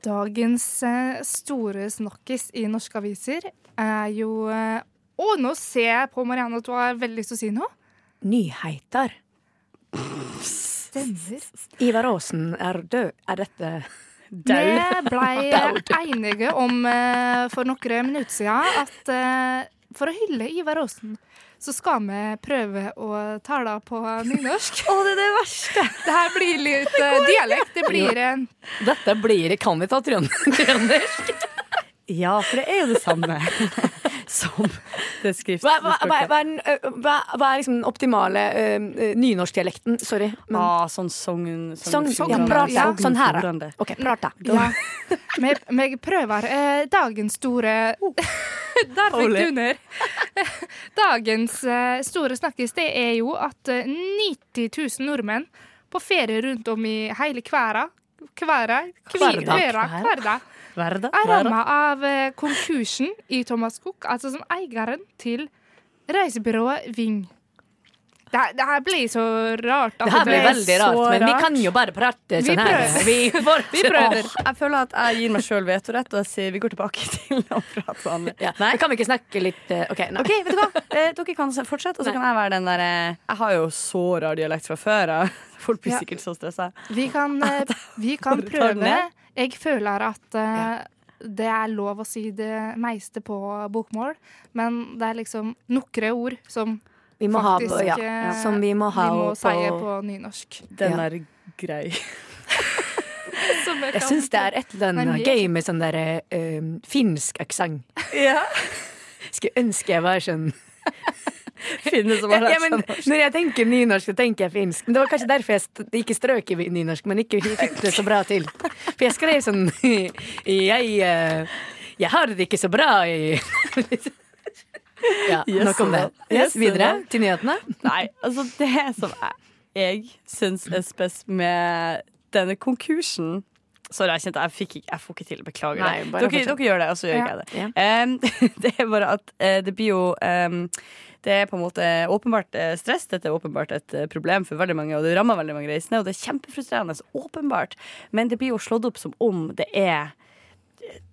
A: Dagens eh, store snakkis i norske aviser er jo eh, Å, nå ser jeg på Marianne at du har veldig lyst til å si noe.
B: Nyheter.
A: Stemmer.
B: Ivar Aasen er død. Er dette
A: Vi blei enige om eh, for noen minutter siden at eh, for å hylle Ivar Aasen, så skal vi prøve å tale på nynorsk.
B: Å, det er det verste!
A: Det her blir litt det dialekt. Det blir en
B: Dette blir Kan vi ta trøndersk?
C: Ja, for det er jo det samme som det skrift.
B: Hva, hva, hva, hva, er liksom den optimale uh, nynorskdialekten? Sorry. Men,
C: Ah, sånn sogn...
B: Sånn-
C: sånn,
B: ja,
C: Fjordane.
B: ja. Sånn her. OK, prata.
A: Ja. Vi prøver. Eh, dagens store Der fikk du ned. Dagens eh, store snakkis det er jo at eh, 90 000 nordmenn på ferie rundt om i hele kværa Kværa? Kværa? Kværa.
C: Verda?
A: Er ramma av eh, konkursen i Thomas Cook, altså som eieren til reisebyrået Ving. Det, her- det her blir så rart.
B: Det her
A: blir
B: veldig rart, men vi kan jo bare prate
A: Vi
B: sånn her.
A: prøver.
B: Vi,
A: Vi prøver.
C: Jeg føler at jeg gir meg sjøl vetorett, og jeg sier vi går tilbake til å prate sånn.
B: Ja. Nei. kan vi ikke snakke litt eh, OK, nei.
C: okay vet du hva? Eh, dere kan fortsette, og så kan jeg være den der eh, Jeg har jo så rar dialekt fra før. Folk blir
A: Ja.
C: sikkert så stressa.
A: Vi kan, eh, vi kan prøve. Jeg føler at ja. det er lov å si det meiste på bokmål, men det er liksom nokre ord som
B: Vi må ha på,
A: faktisk
B: ja.
A: eh,
B: Som vi må ha
A: vi må
B: på
A: si på nynorsk.
C: Den er grei.
A: Som
B: Jeg syns det er et eller annet gøy med sånn derre eh, finsk aksent. Skulle ønske jeg var sånn
C: Finnes som har
B: ja,
C: lært
B: men,
C: seg norsk.
B: Når jeg tenker nynorsk, så tenker jeg finsk. Men Det var kanskje derfor jeg ikke strøk i nynorsk, men ikke fikk det så bra til. For jeg skrev sånn Jeg, eh, jeg har det ikke så bra i Ja,
C: Yes,
B: nok om det.
C: yes,
B: videre til nyhetene.
C: Nei, altså det som jeg, syns er spes med denne konkursen Sorry, jeg kjente jeg fikk ikke Jeg får ikke til. Beklager
B: Nei.
C: Dere, dere gjør det, og så gjør
A: Ja.
C: jeg det.
B: Ja.
C: Em, det er bare at uh, det blir jo em, Det er på en måte åpenbart eh, stress. Dette er åpenbart et eh, problem for veldig mange, og det rammer veldig mange reisende. Og det er kjempefrustrerende, åpenbart. Men det blir jo slått opp som om det er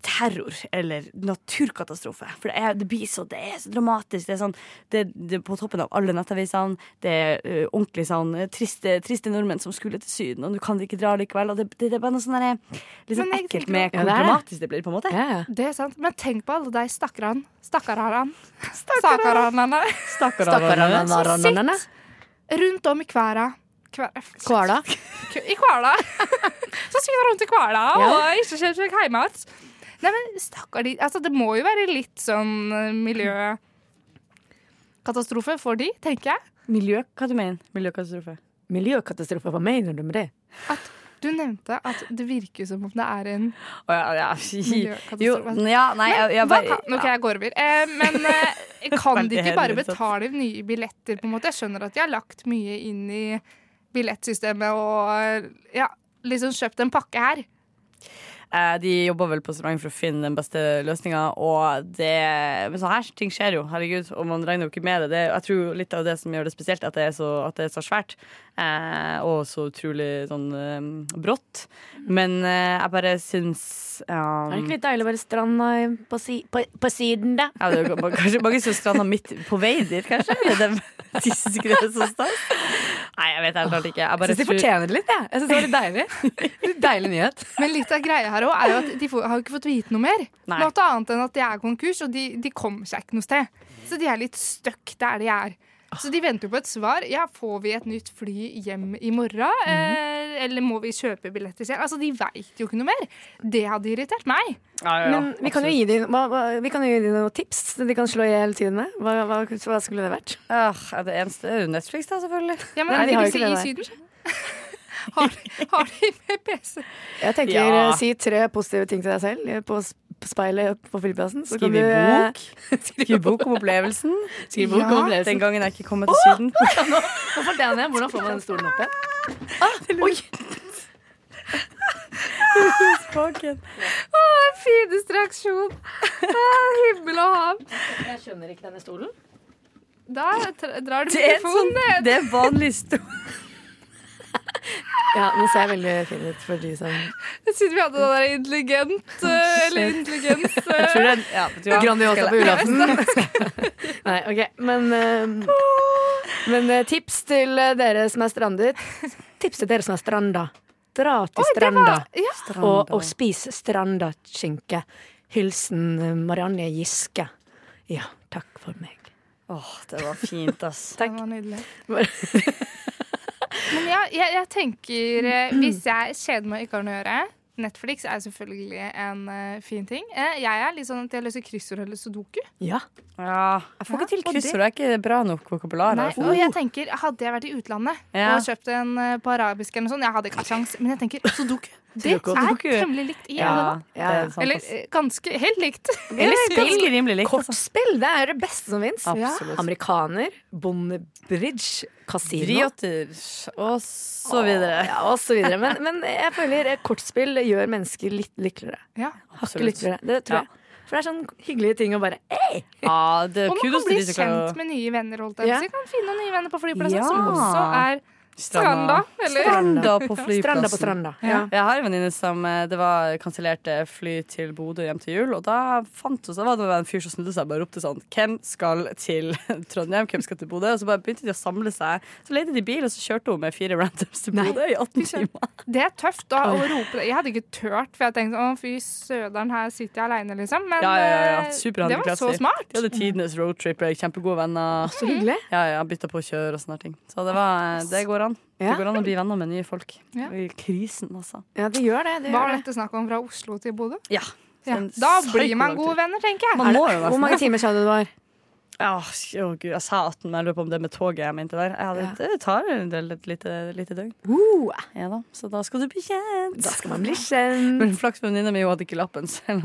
C: terror eller naturkatastrofe. For det, er, det blir så, det er så dramatisk. Det er, sånn, det, det er på toppen av alle nettavisene. Det er uh, ordentlig sånn triste, triste nordmenn som skulle til Syden, og du kan ikke dra likevel. Og det, det, det er bare noe sånn der, litt sånn
A: jeg
C: ekkelt med
B: Ja,
C: hvor
B: det er
C: dramatisk det blir, på en måte.
B: Ja, ja.
A: Det er sant. Men tenk på alle de stakkarene. Stakkarene. Som
B: sitter
A: Rundt om i kværa.
B: Kvala.
A: I Kvala. Så svinger rundt i Kvala
B: Ja.
A: og ikke kommer seg hjem igjen. Nei, men stakkar de Altså, det må jo være litt sånn eh, miljøkatastrofe for de, tenker jeg.
C: Miljø, hva du mener Miljøkatastrofe?
B: Miljøkatastrofe, hva mener du med det?
A: Du nevnte at det virker som om det er en
C: oh, ja, ja.
A: Miljøkatastrofe.
C: Jo, ja, nei, jeg, jeg bare
A: kan, ok, jeg går over. Eh, men eh, kan de ikke bare betale nye billetter? på en måte? Jeg skjønner at de har lagt mye inn i billettsystemet og ja, liksom kjøpt en pakke her.
C: Eh, De jobber vel på restaurant for å finne den beste løsninga, Men sånne her ting skjer jo, herregud, og man regner jo ikke med det. det. Jeg tror litt av det som gjør det spesielt, at det er så, at det er så svært. Eh, og så utrolig sånn eh, brått. Men eh, jeg bare syns
B: Er det
C: um,
B: ikke litt deilig å være stranda på, si, på, på siden, da?
C: ja, det er kanskje mange syns stranda midt på vei dit, kanskje? Det, de syns ikke det er så stas? Nei, jeg vet helt klart ikke. Jeg
B: Jeg syns de fortjener det litt. Jeg, jeg synes det var litt deilig. Litt deilig nyhet.
A: Men litt av greia her også er jo at de får, har jo ikke fått vite noe mer.
C: Nei.
A: Noe annet enn at de er konkurs, og de, de kommer seg ikke noe sted. Så de er litt stuck der de er. Så de venter jo på et svar. Ja, Får vi et nytt fly hjem i morgen? Eh, eller må vi kjøpe billetter selv? Altså, De veit jo ikke noe mer. Det hadde irritert meg.
C: ja, ja,
B: Men vi kan dem, hva, hva, vi kan jo gi dem noen tips de kan slå i hele tiden med. Hva, hva, hva skulle det vært?
C: Ah, det eneste er jo Netflix, da, selvfølgelig.
A: Ja, men
B: Nei, de har jo
A: ikke
B: det
A: i Syden? har, har de med PC?
B: Jeg tenker
C: Ja.
B: eh, Si tre positive ting til deg selv eh, på, på speilet på flyplassen. så
C: Skrive
B: du, eh,
C: bok. Skrive bok om opplevelsen.
B: Skrive bok om
A: Ja,
B: opplevelsen.
C: Den gangen jeg ikke kom meg til Syden.
B: Nå falt jeg. Hvordan får man den stolen opp igjen? Ah, oi!
A: Fineste reaksjon! Ah, himmel og hav.
B: Jeg skjønner ikke denne stolen.
A: Da drar du
C: Det er, en sånn,
A: mikrofonen ned.
C: det er vanlig stol.
B: Ja, Nå ser jeg veldig fin ut for de som
A: Jeg syns vi hadde den der intelligent eh, Eller intelligens eh,
C: Jeg tror det er- ja, vet du?
B: Grandiosa på julaften. Nei, OK. Men, eh, men eh, tips til eh, dere som er strandet. Tips til dere som er stranda. Dra til stranda
A: ja.
B: og, og spis stranda skinke. Hilsen eh, Marianne Giske. Ja, takk for meg.
C: Åh, det var fint, ass.
A: Det var nydelig. Men ja, jeg, jeg tenker eh, Hvis jeg kjeder meg og ikke har noe å gjøre Netflix er selvfølgelig en uh, fin ting. Eh, jeg er litt sånn at jeg løser kryssord eller sudoku.
B: Ja.
C: Ja, jeg får ikke til kryssord. Det er ikke bra nok vokabular.
A: Nei,
C: altså.
A: og jeg tenker, Hadde jeg vært i utlandet
C: Ja.
A: og kjøpt en uh, på arabisk, eller noe sånt, jeg hadde ikke hatt sjans. Men jeg tenker sudoku. Det er temmelig likt i
C: Ja, er sant,
A: Eller eh, ganske helt likt.
C: Eller ganske rimelig likt. Altså.
B: Kortspill det er det beste som fins. Amerikaner, bondebridge, kasino.
C: Vrioter og så videre.
B: Ja, og så videre. Men, men jeg føler at kortspill gjør mennesker litt lykkeligere.
A: Ja.
B: Hakket lykkeligere. Det tror jeg. For det er sånn hyggelige ting å bare hey!
C: Ja, det
A: Og man kan bli kjent med nye venner. Holdt jeg på å
B: Ja.
A: si. Kan finne nye venner på flyplassen
C: Ja.
A: som også er stranda. Eller?
C: Stranda på flyplassen.
B: Stranda på stranda. Ja.
C: Jeg har en venninne som eh, det var kansellerte fly til Bodø hjem til jul. Og da fant hun, så var det en fyr som snudde seg og bare ropte sånn Hvem skal til Trondheim? Hvem skal til Bodø? Og så bare begynte de å samle seg. Så leide de bil, og så kjørte hun med fire randoms til Bodø i 18 timer.
A: Det er tøft da, å rope det. Jeg hadde ikke turt, for jeg tenkte å fy søderen, her sitter jeg aleine, liksom. Men
C: Ja, ja, ja, ja.
A: eh, det var så smart.
C: De hadde tidenes roadtrip, kjempegode venner.
B: Så hyggelig.
C: Ja, ja, Bytta på å kjøre og sånne ting. Så det, var, det går an.
B: Ja.
C: Det går an å bli venner med nye folk.
A: Ja.
C: I krisen, altså.
B: Ja, det gjør det. det,
A: Var dette snakk om fra Oslo til Bodø?
C: Ja.
A: Ja. Da blir man gode venner, tenker jeg.
C: Man må jo
B: Hvor mange timer sa du det var?
C: Ja, oh, gud, jeg sa 18, men jeg lurer på om det er med toget jeg mente der. Jeg hadde, Det tar en del, et lite, lite døgn.
B: Uh,
C: Ja da, Så da skal du bli kjent.
B: da skal man bli kjent.
C: Men flaks med venninna mi, hun hadde ikke lappen. Så hun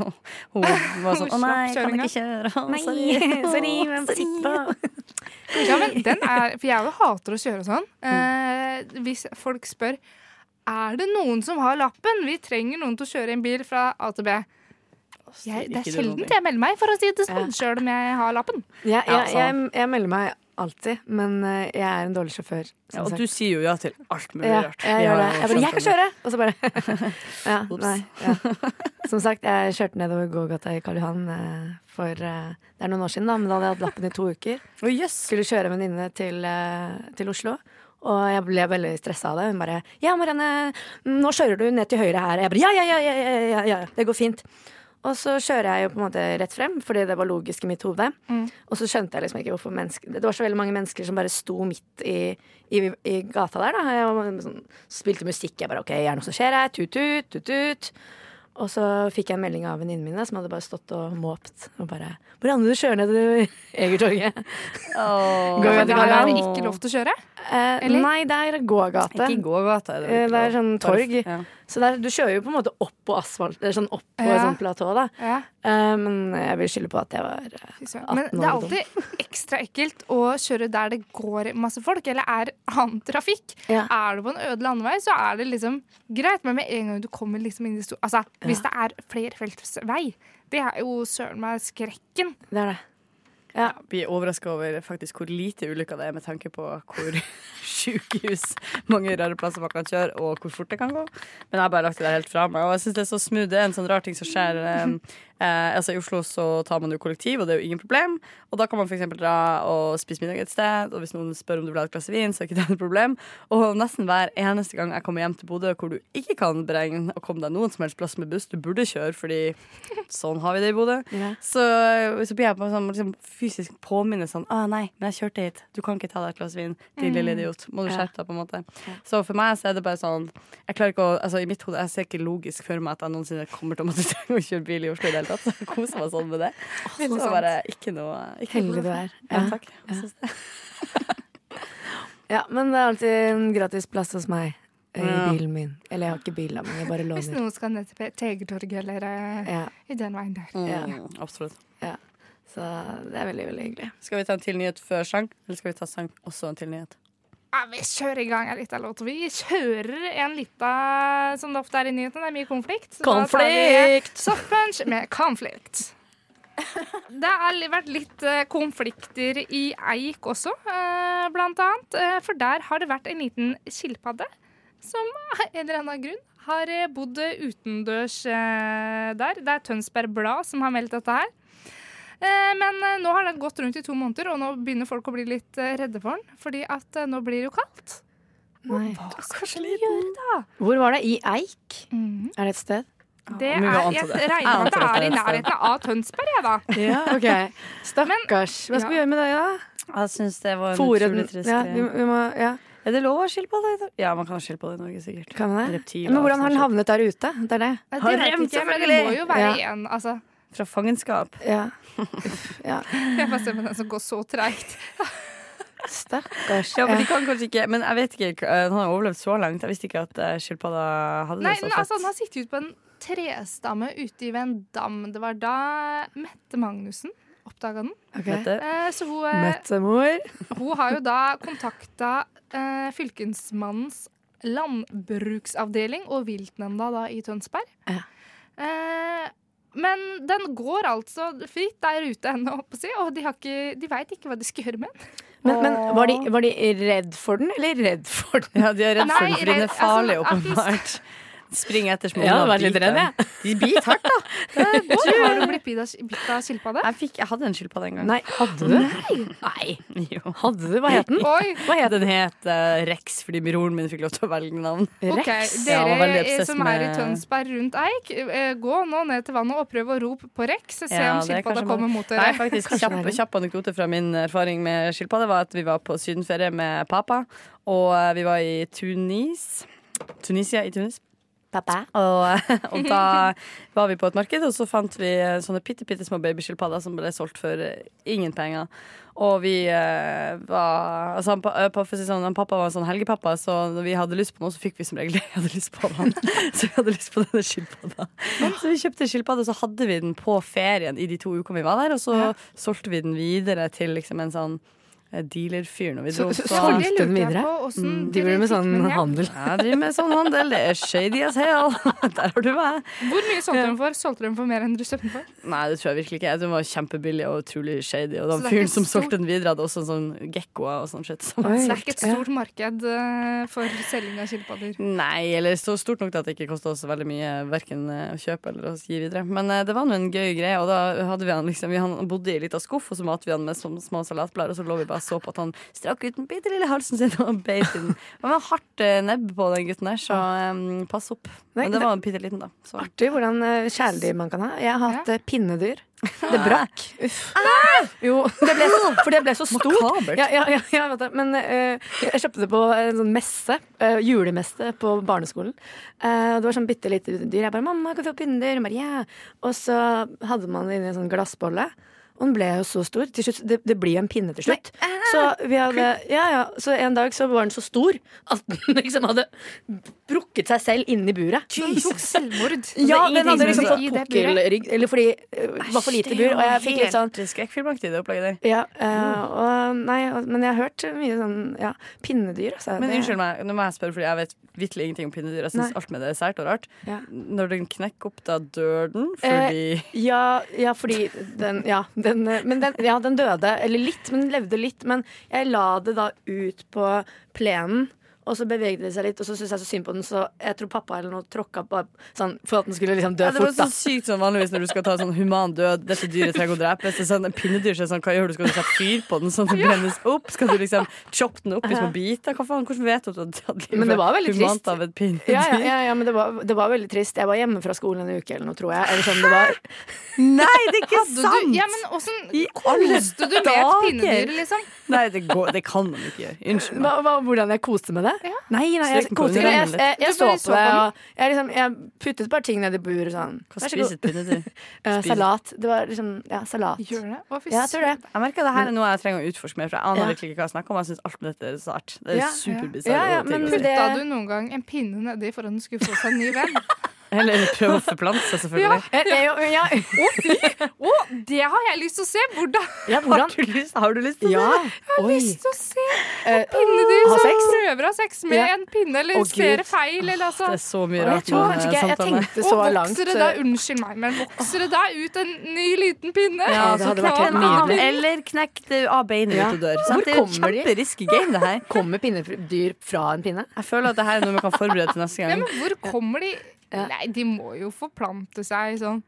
C: hun var sånn Å nei, kan
A: jeg
C: ikke kjøre.
B: Nei, sorry, men på.
A: Ja, men den er, For jeg jo hater å kjøre sånn. Eh, hvis folk spør Er det noen som har lappen. Vi trenger noen til å kjøre en bil fra A til B. Jeg, det er sjelden jeg melder meg, for å si det sånn,
B: Ja.
A: sjøl om jeg har lappen.
B: Ja,
C: Ja,
B: jeg, jeg, jeg melder meg alltid, men eh, jeg er en dårlig sjåfør.
C: Ja, og
B: sagt.
C: du sier jo ja til alt mulig
B: ja,
C: rart.
B: jeg gjør det. Jeg bare 'Jeg kan kjøre!' Og så bare ja, nei, ja. Som sagt, jeg kjørte nedover gågata i Karl Johan eh, for eh, Det er noen år siden, da, men da hadde jeg hatt lappen i to uker.
C: Oh, yes.
B: Skulle kjøre en venninne til, til Oslo. Og jeg ble veldig stressa av det. Hun bare 'Ja, Marianne, nå kjører du ned til høyre her.' Jeg bare ja, ja, ja, ja, ja. det går fint'. Og så kjører jeg jo på en måte rett frem, fordi det var logisk i mitt hode.
A: Mm.
B: Og så skjønte jeg liksom ikke hvorfor mennesker Det var så veldig mange mennesker som bare sto midt i, i, i gata der, da. Jeg sånn, spilte musikk. Jeg bare OK, er det noe som skjer her? Tut-tut, tut-tut. Og så fikk jeg en melding av venninnene mine som hadde bare stått og måpt. Og bare 'Hvor er det du kjører ned Egertorget'.
C: Oh,
B: Går jo til
A: ikke lov til å kjøre.
B: Eh,
A: Eller?
B: nei, det er gågate.
C: Ikke gågate gågata. Er det,
B: Eh, det er sånn torg.
C: Ja.
B: Så der, du kjører jo på en måte opp på asfalt. Det er sånn opp på
A: Ja.
B: et sånt platå, da.
A: Ja.
B: Uh, men jeg vil skylde på at jeg var
A: 18 år. Men det er alltid ekstra ekkelt å kjøre der det går masse folk, eller er annen trafikk.
B: Ja.
A: Er du på en øde landevei, så er det liksom greit, men med en gang du kommer liksom inn i stor... Altså, hvis det er flerfeltsvei, det er jo søren meg skrekken.
B: Det er det.
C: Ja, blir overraska over faktisk hvor lite ulykker det er, med tanke på hvor sykehus mange rare plasser man kan kjøre, og hvor fort det kan gå. Men jeg har bare lagt det der helt fra meg. Og jeg syns det er så smooth. Det er en sånn rar ting som skjer. Eh, altså I Oslo så tar man jo kollektiv, og det er jo ingen problem. Og da kan man f.eks. dra og spise middag et sted, og hvis noen spør om du vil ha et glass vin, så er ikke det et problem. Og nesten hver eneste gang jeg kommer hjem til Bodø hvor du ikke kan beregne å komme deg noen som helst plass med buss, du burde kjøre, fordi sånn har vi det i Bodø.
B: Ja.
C: Så, så blir jeg på sånn, liksom, fysisk påminnet sånn Å, nei, men jeg kjørte hit. Du kan ikke ta deg et glass vin. Din lille idiot. Må du skjerpe deg, på en måte. Så for meg så er det bare sånn Jeg klarer ikke å Altså, i mitt hode Jeg ser ikke logisk for meg at jeg noensinne kommer til å måtte trenge å kjøre bil i Oslo i det tatt. Så jeg koser meg sånn med det. Så
A: det
C: bare ikke noe ikke
B: Heldig
C: noe
B: du er.
C: Ja,
B: Ja.
C: takk.
B: Ja, men det er alltid en gratis plass hos meg eh, i bilen min. Eller jeg har ikke bil, min, men jeg bare låner.
A: Hvis noen skal ned til Tegertorget eller eh,
B: Ja,
A: i den veien der.
B: Ja.
C: Absolutt. Ja.
B: så det er veldig, veldig hyggelig.
C: Skal vi ta en til nyhet før sang, eller skal vi ta sang også en til nyhet?
A: Ja, vi kjører i gang en liten låt. Vi kjører en liten som det ofte er i nyhetene, det er mye konflikt.
B: Konflikt!
A: Soft punch med konflikt. Det har vært litt eh, konflikter i Eik også, eh, blant annet. Eh, for der har det vært en liten skilpadde som av en eller annen grunn har bodd utendørs der. Det er Tønsberg Blad som har meldt dette her. Eh, Men eh, nå har den gått rundt i to måneder, og nå begynner folk å bli litt eh, redde for den. Fordi at nå blir det jo kaldt.
B: Nei.
A: Hva skal vi gjøre da?
B: Hvor var det? I Eik?
A: Mhm.
B: Er det et sted?
A: Det er, jeg regner med at det er i nærheten av Tønsberg, jeg, da.
B: Ja, ok. Stakkars. Hva skal vi gjøre med det, da?
C: Jeg syns det var en
B: Fôre
C: utrolig trist
B: Ja, vi, vi må, ja.
C: Er det lov å ha skilpadde? Ja, man kan ha skilpadde i Norge, sikkert.
B: Kan det?
C: Reptiler,
B: Men hvordan har den havnet der ute? Det er det.
A: Det
C: rem,
A: jeg men det må jo være
B: Ja.
A: en altså,
C: Fra fangenskap.
B: Ja. Uff, ja.
A: Jeg bare ser på den som går så treigt.
B: Stakkars.
C: Ja, men de kan kanskje ikke Men jeg vet ikke, eh, han har overlevd så langt. Jeg visste ikke at eh, skilpadda hadde
A: Nei,
C: det så
A: men altså. Han har sittet ute på en trestamme ute ved en dam. Det var da Mette Magnussen oppdaga den.
B: Okay.
C: Mette.
A: Eh, så hun,
B: Møttemor.
A: hun har jo da kontakta eh, fylkesmannens landbruksavdeling og viltnemnda da i Tønsberg.
B: Ja.
A: Eh, men den går altså fritt der ute ennå, holdt på å si, og de, har ikke, de veit ikke hva de skal gjøre med den.
B: Men, men var, de, var de redd for den, eller redd for den?
C: Ja, de er redd for den for den er farlig,
A: altså,
C: Springer etter små Ja,
B: vært litt redd.
C: De biter hardt, da.
A: Har du blitt bitt av, bitt av skilpadde?
C: Jeg, fikk, jeg hadde en skilpadde en gang.
B: Nei, hadde du? Nei.
C: Jo.
B: Hadde du? Hva het den?
A: Oi!
B: Hva het den?
C: Den het uh, Rex fordi broren min fikk lov til å velge navn.
B: Rex?
C: Veldig
A: Dere
C: er
A: som er i Tønsberg rundt Eik, eh, gå nå ned til vannet og prøv å rope på Rex. Se
C: Ja,
A: om
C: det
A: skilpadda kommer mot dere.
C: Nei,
B: faktisk
C: kjapp,
B: det det.
C: kjapp anekdote fra min erfaring med skilpadde var at vi var på sydenferie med pappa, og eh, vi var i Tunis. Tunisia i Tunis.
B: Pappa.
C: Og, og da var vi på et marked, og så fant vi eh, sånne bitte, bitte små babyskilpadder som ble solgt for eh, ingen penger. Og vi eh, var altså, han, eh, si sånn, han Pappa var en sånn helgepappa, så når vi hadde lyst på noe, så fikk vi som regel det vi hadde lyst på. Han. Så vi hadde lyst på denne skilpadda. Så vi kjøpte skilpadde, og så hadde vi den på ferien i de to ukene vi var der, og så solgte vi den videre til liksom en sånn dealerfyr når vi dro.
B: Så-
C: Så,
B: så-
A: Det lurte jeg på, hvordan
B: Mm,
A: dere
B: Driver du med sånn handel?
C: jeg driver med sånn handel. Det er shady as hell. Der har du meg.
A: Hvor mye solgte de for? Solgte de for mer enn du kjøpte den for?
C: Nei, det tror jeg virkelig ikke. Den var kjempebillig og utrolig shady. Og den fyren som solgte den videre, hadde også sånn gekkoer og sånn shit.
A: Så det er ikke et stort marked eh, for selging av skilpadder.
C: Nei, eller så stort nok til at det ikke kosta oss veldig mye verken eh, å kjøpe eller å gi videre. Men eh, det var nå en gøy greie, og da hadde vi han liksom vi, Han bodde i ei lita skuff, og så matet vi han med små salatblader, og så lå vi bare og så på at han strakk ut den bitte lille halsen sin og beit i den. Det var hardt eh, nebb på den gutten der, så um, pass opp. Men det var bitte liten, da. Så.
B: Artig hvordan eh, kjæledyr man kan ha. Jeg har hatt ja. pinnedyr. Det brakk. Uff. Jo, det ble, for det ble så stort.
C: Makabert.
B: Ja, ja, ja. Men uh, jeg kjøpte det på en sånn messe. uh, julemesse på barneskolen. Uh, det var sånn bitte lite dyr. Jeg bare 'Mamma, kan vi få pinnedyr?' Og, bare, yeah. Og så hadde man det inni en sånn glassbolle. Og den ble jo så stor. Slutt, det, det blir jo en pinne til slutt. Så, vi hadde, ja, ja, så en dag så var den så stor at den liksom hadde brukket seg selv inni buret.
A: Tok selvmord.
B: Ja,
A: Altså,
B: den hadde liksom fått pukkelrygg. Eller fordi det var for lite bur. Og jeg fikk litt sånn
C: skrekkfilmaktig, det opplegget der.
B: ja, eh, og, nei, Men jeg har hørt mye sånn ja, pinnedyr. Altså,
C: Men
B: Det-
C: unnskyld meg, nå må jeg spørre, fordi jeg vet vitterlig ingenting om pinnedyr. Jeg syns alt med det er sært og rart.
B: Ja.
C: Når den knekker opp, da dør den
B: Eh,
C: fordi
B: Ja, ja, fordi den Ja, den, eh, men den, ja, den døde. Eller litt, men den levde litt. Men jeg la det da ut på plenen. Og så bevegde det seg litt, og så syntes jeg så synd på den, så jeg tror pappa eller noe tråkka på sånn, for at den skulle liksom dø
C: ja, Det var
B: Det var
C: så sykt sånn vanligvis når du skal ta sånn human død. Dette dyret trenger å drepes. Sånn, en pinnedyr så sånn, Hva gjør du? Skal du sette fyr på den sånn at den brennes opp? Skal du liksom choppe den opp i små biter? Hva faen? Hvordan vet du at du tatt livet
B: Men det var veldig
C: humant
B: trist.
C: av et pinnedyr?
B: Ja, ja, ja, ja men det var, det var veldig trist. Jeg var hjemme fra skolen en uke eller noe, tror jeg. Eller sånn, det var
C: Nei, det er ikke sant!
A: du, ja, men åssen koste du med et pinnedyr, liksom?
C: Nei, det, går, det kan man ikke gjøre. Unnskyld meg.
B: hva, hva, hvordan jeg koste med det? Nei, nei, jeg koste. Jeg,
C: underarmen
B: jeg, jeg, så på det, og jeg, liksom, jeg puttet bare ting ned i buret sånn.
C: Hva spiset du?
B: Eh,
C: Spiser-
B: salat. Det var liksom Ja, salat.
A: Gjør det? Hva
B: Ja, jeg tror det.
C: Jeg merker at det her er noe jeg trenger å utforske mer, for jeg aner
B: Ja.
C: virkelig ikke hva jeg snakker om. Jeg syns alt med dette er så artig. Det er
B: Ja,
C: superbisarr.
B: ja, ja, det-
A: Putta du noen gang en pinne nedi for at den skulle få seg en ny venn?
C: Eller prøve å forplante seg, selvfølgelig.
B: Ja, ja, ja,
A: Å, det har jeg lyst til å se! Hvordan?
B: ja, hvordan?
C: Har du lyst, har du lyst til
B: Ja.
A: Jeg har
B: Oi.
A: lyst til å se
B: Eh,
A: pinnedyr
B: ha
A: som
B: sex?
A: prøver å ha sex med
B: Ja.
A: en pinne, eller
B: oh,
A: ser feil, eller altså.
C: Det er så mye
B: rart. jeg
C: rart
B: tror kanskje ikke jeg, jeg tenkte så langt.
A: vokser det da, unnskyld meg, men vokser det da ut en ny liten pinne?
B: Ja, det hadde vært helt nydelig.
C: eller knekk det av beinet
B: Ja.
C: ut og dør.
B: Hvor
C: Sant? Det er jo
B: kommer de?
C: game, det her.
B: Kommer pinnedyr fra en pinne?
C: Jeg føler at det her er noe vi kan forberede til neste
A: Ja,
C: gang.
A: men hvor kommer de
B: Ja.
A: Nei, de må jo forplante seg sånn.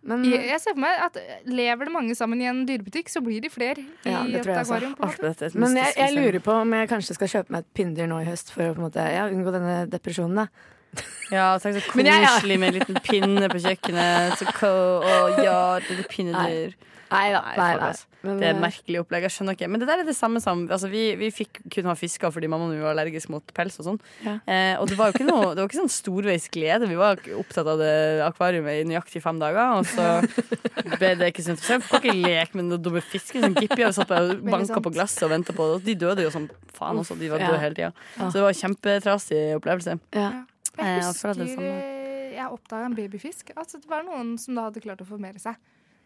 B: Men
A: Jeg, jeg ser for meg at lever det mange sammen i en dyrebutikk, så blir de flere
B: Ja, det
A: et
B: tror jeg også.
A: akvarium. på
C: Alt dette er
B: Men jeg, jeg lurer på om jeg kanskje skal kjøpe meg et pinnedyr nå i høst for å på en måte, ja, unngå denne depresjonen. da
C: Ja, tenk så
B: ja.
C: koselig med en liten pinne på kjøkkenet. Så Å ja, et lite pinnedyr.
B: Nei da.
C: Nei,
B: Nei, nei. Men,
C: Det er et
B: eh,
C: merkelig opplegg. Jeg skjønner ikke. Men det der er det samme som altså, vi, vi fikk kun ha fisker fordi mammaen min var allergisk mot pels og sånn.
B: Ja.
C: Eh, og det var jo ikke noe Det var ikke sånn storveis glede. Vi var opptatt av det akvariet i nøyaktig fem dager, og så ble det ikke så interessant. Kan ikke leke med den dumme fisken. som Gippi har satt og banka på glasset og venta på det. Og de døde jo som faen også. De var
B: Ja.
C: døde hele tida. Så det var en kjempetrasig opplevelse.
B: ja.
A: Jeg
C: Eh,
A: husker jeg oppdaga en babyfisk. Altså, det var noen som da hadde klart å formere seg.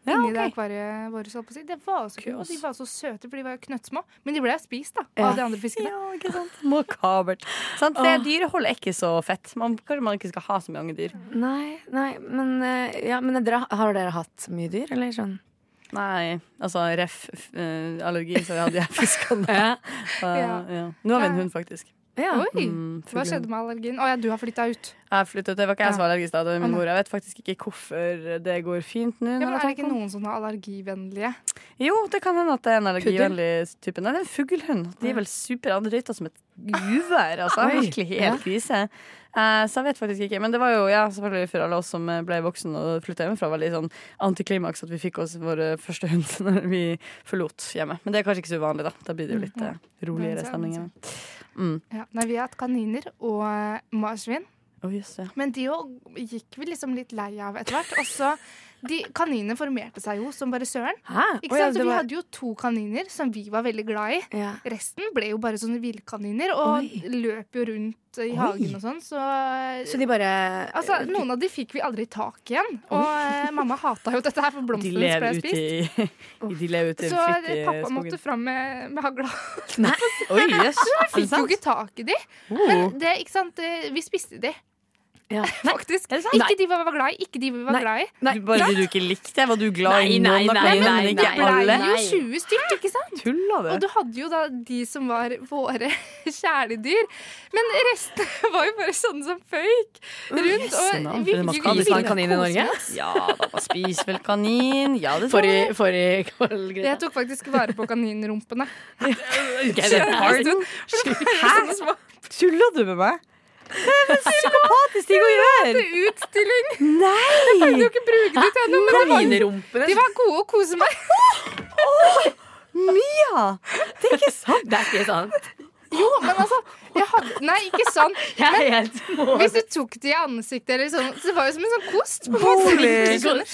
C: Ja,
A: inni det akvariet vårt. si. Det var så kult, og de var så søte, for de var knøttsmå. Men de ble spist da,
B: Ja.
A: av de andre fiskene.
C: Ja, ikke sant? Makabert. Sant? Det dyreholdet er ikke så fett. Man, kanskje man ikke skal ha så mange dyr.
B: Nei, nei, men, eh, ja, men dere, har dere hatt mye dyr, eller sånn?
C: Nei, altså ref eh, allergi, så vi hadde jeg fiskene.
B: Ja.
C: Uh,
A: Ja.
C: ja. Nå har vi en hund, faktisk.
B: Ja.
A: Oi,
C: Mm,
A: Hva skjedde med allergien? Å ja, du har flytta ut.
C: Jeg har flyttet, Det var ikke jeg som var allergisk da, det var min mor. Jeg vet faktisk ikke hvorfor det går fint nå.
A: Ja, men er det ikke noen sånne allergivennlige?
C: Jo, det kan hende at det er en allergivennlig type. Nei, det er en fuglehund. De er vel super andrøyta som et uvær. Altså. Virkelig helt krise. Eh, så jeg vet faktisk ikke. Men det var jo ja, selvfølgelig for alle oss som eh, ble voksen og flytta hjemmefra, veldig sånn antiklimaks at vi fikk oss vår første hund når vi forlot hjemmet. Men det er kanskje ikke så uvanlig, da. Da blir det jo litt eh, roligere
A: er
C: stemning hjemme. Mm.
A: Ja. Nei, vi har hatt kaniner og eh, marsvin.
C: Oh, yes, ja.
A: Men de òg gikk vi liksom litt lei av etter hvert. Og så de Kaninene formerte seg jo som bare søren. Ikke sant? Så Vi hadde jo to kaniner som vi var veldig glad i.
B: ja.
A: Resten ble jo bare sånne villkaniner og
B: Oi.
A: løp jo rundt i
B: Oi.
A: hagen og sånn. Så,
B: Så de bare
A: altså, noen av de fikk vi aldri tak igjen. Og eh, mamma hata jo dette her, for blomstene ble spist.
C: i, de lever ute
A: Så pappa
C: skogen.
A: måtte fram med, med hagla.
C: Oi, jøss. Er det
A: Fikk jo ikke tak i de.
C: Oh.
A: Men det, ikke sant? vi spiste de,
B: ja.
A: faktisk.
C: Sant?
A: Ikke de vi var glad i. Ikke de vi var
B: Nei.
A: glad i.
B: Nei,
C: Du, bare du ikke likte? Var du glad i
B: Nei,
C: noen av kaninene, men
B: nei,
C: ikke
B: nei.
A: Det ble jo 20 stykk, ikke sant?
C: Tulla
A: Og
C: du?
A: hadde jo da de som var våre kjæledyr. Men resten var jo bare sånne som føyk rundt. Og vi
C: det
A: fikk jo ikke
B: kanin i Norge?
C: Ja da, spiser vel kanin. Ja, det tror jeg.
B: forrige kveld.
A: Jeg tok faktisk vare på kaninrumpene. Hæ?
C: Tuller du med meg? Det er psykopatisk ting å gjøre!
A: Utstilling!
C: Nei!
A: Jeg kan jo ikke bruke de til noe, men de var, de var gode å kose meg.
C: Mia! Det er ikke sant.
B: Det er ikke sant.
A: Jo, men altså jeg hadde, Nei, ikke sånn.
B: Er
A: Hvis du tok det i ansiktet eller sånn, så det var jo som en sånn kost. på en måte.
C: Holy.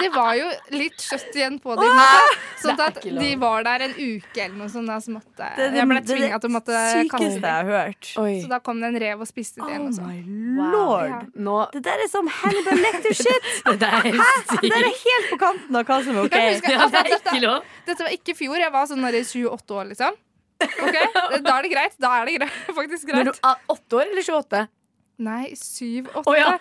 A: Det var jo litt kjøtt igjen på dem. Sånn
B: er
A: at de var der en uke eller noe sånt. Da, så måtte,
C: Det er
A: jeg ble
C: er
A: tvinga til å måtte kaste
C: sykeste jeg har hørt.
A: Så da kom det en rev og spiste det.
C: Oh
A: Og noe sånt.
C: my lord.
B: Nå
C: Det der er som Hannibal Lecter-shit.
B: Det er helt
C: Det der er helt på kanten av hva som er OK.
A: Husker-
B: Ja, det er
A: altså,
B: ikke
A: dette,
B: lov.
A: dette var ikke i fjor. Jeg var sånn i 28 år, liksom. Ok, Da er det greit. Da er det greit. faktisk
B: Når
A: greit.
B: du er åtte år eller 28?
A: Nei, 7-8.
B: Oh, ja.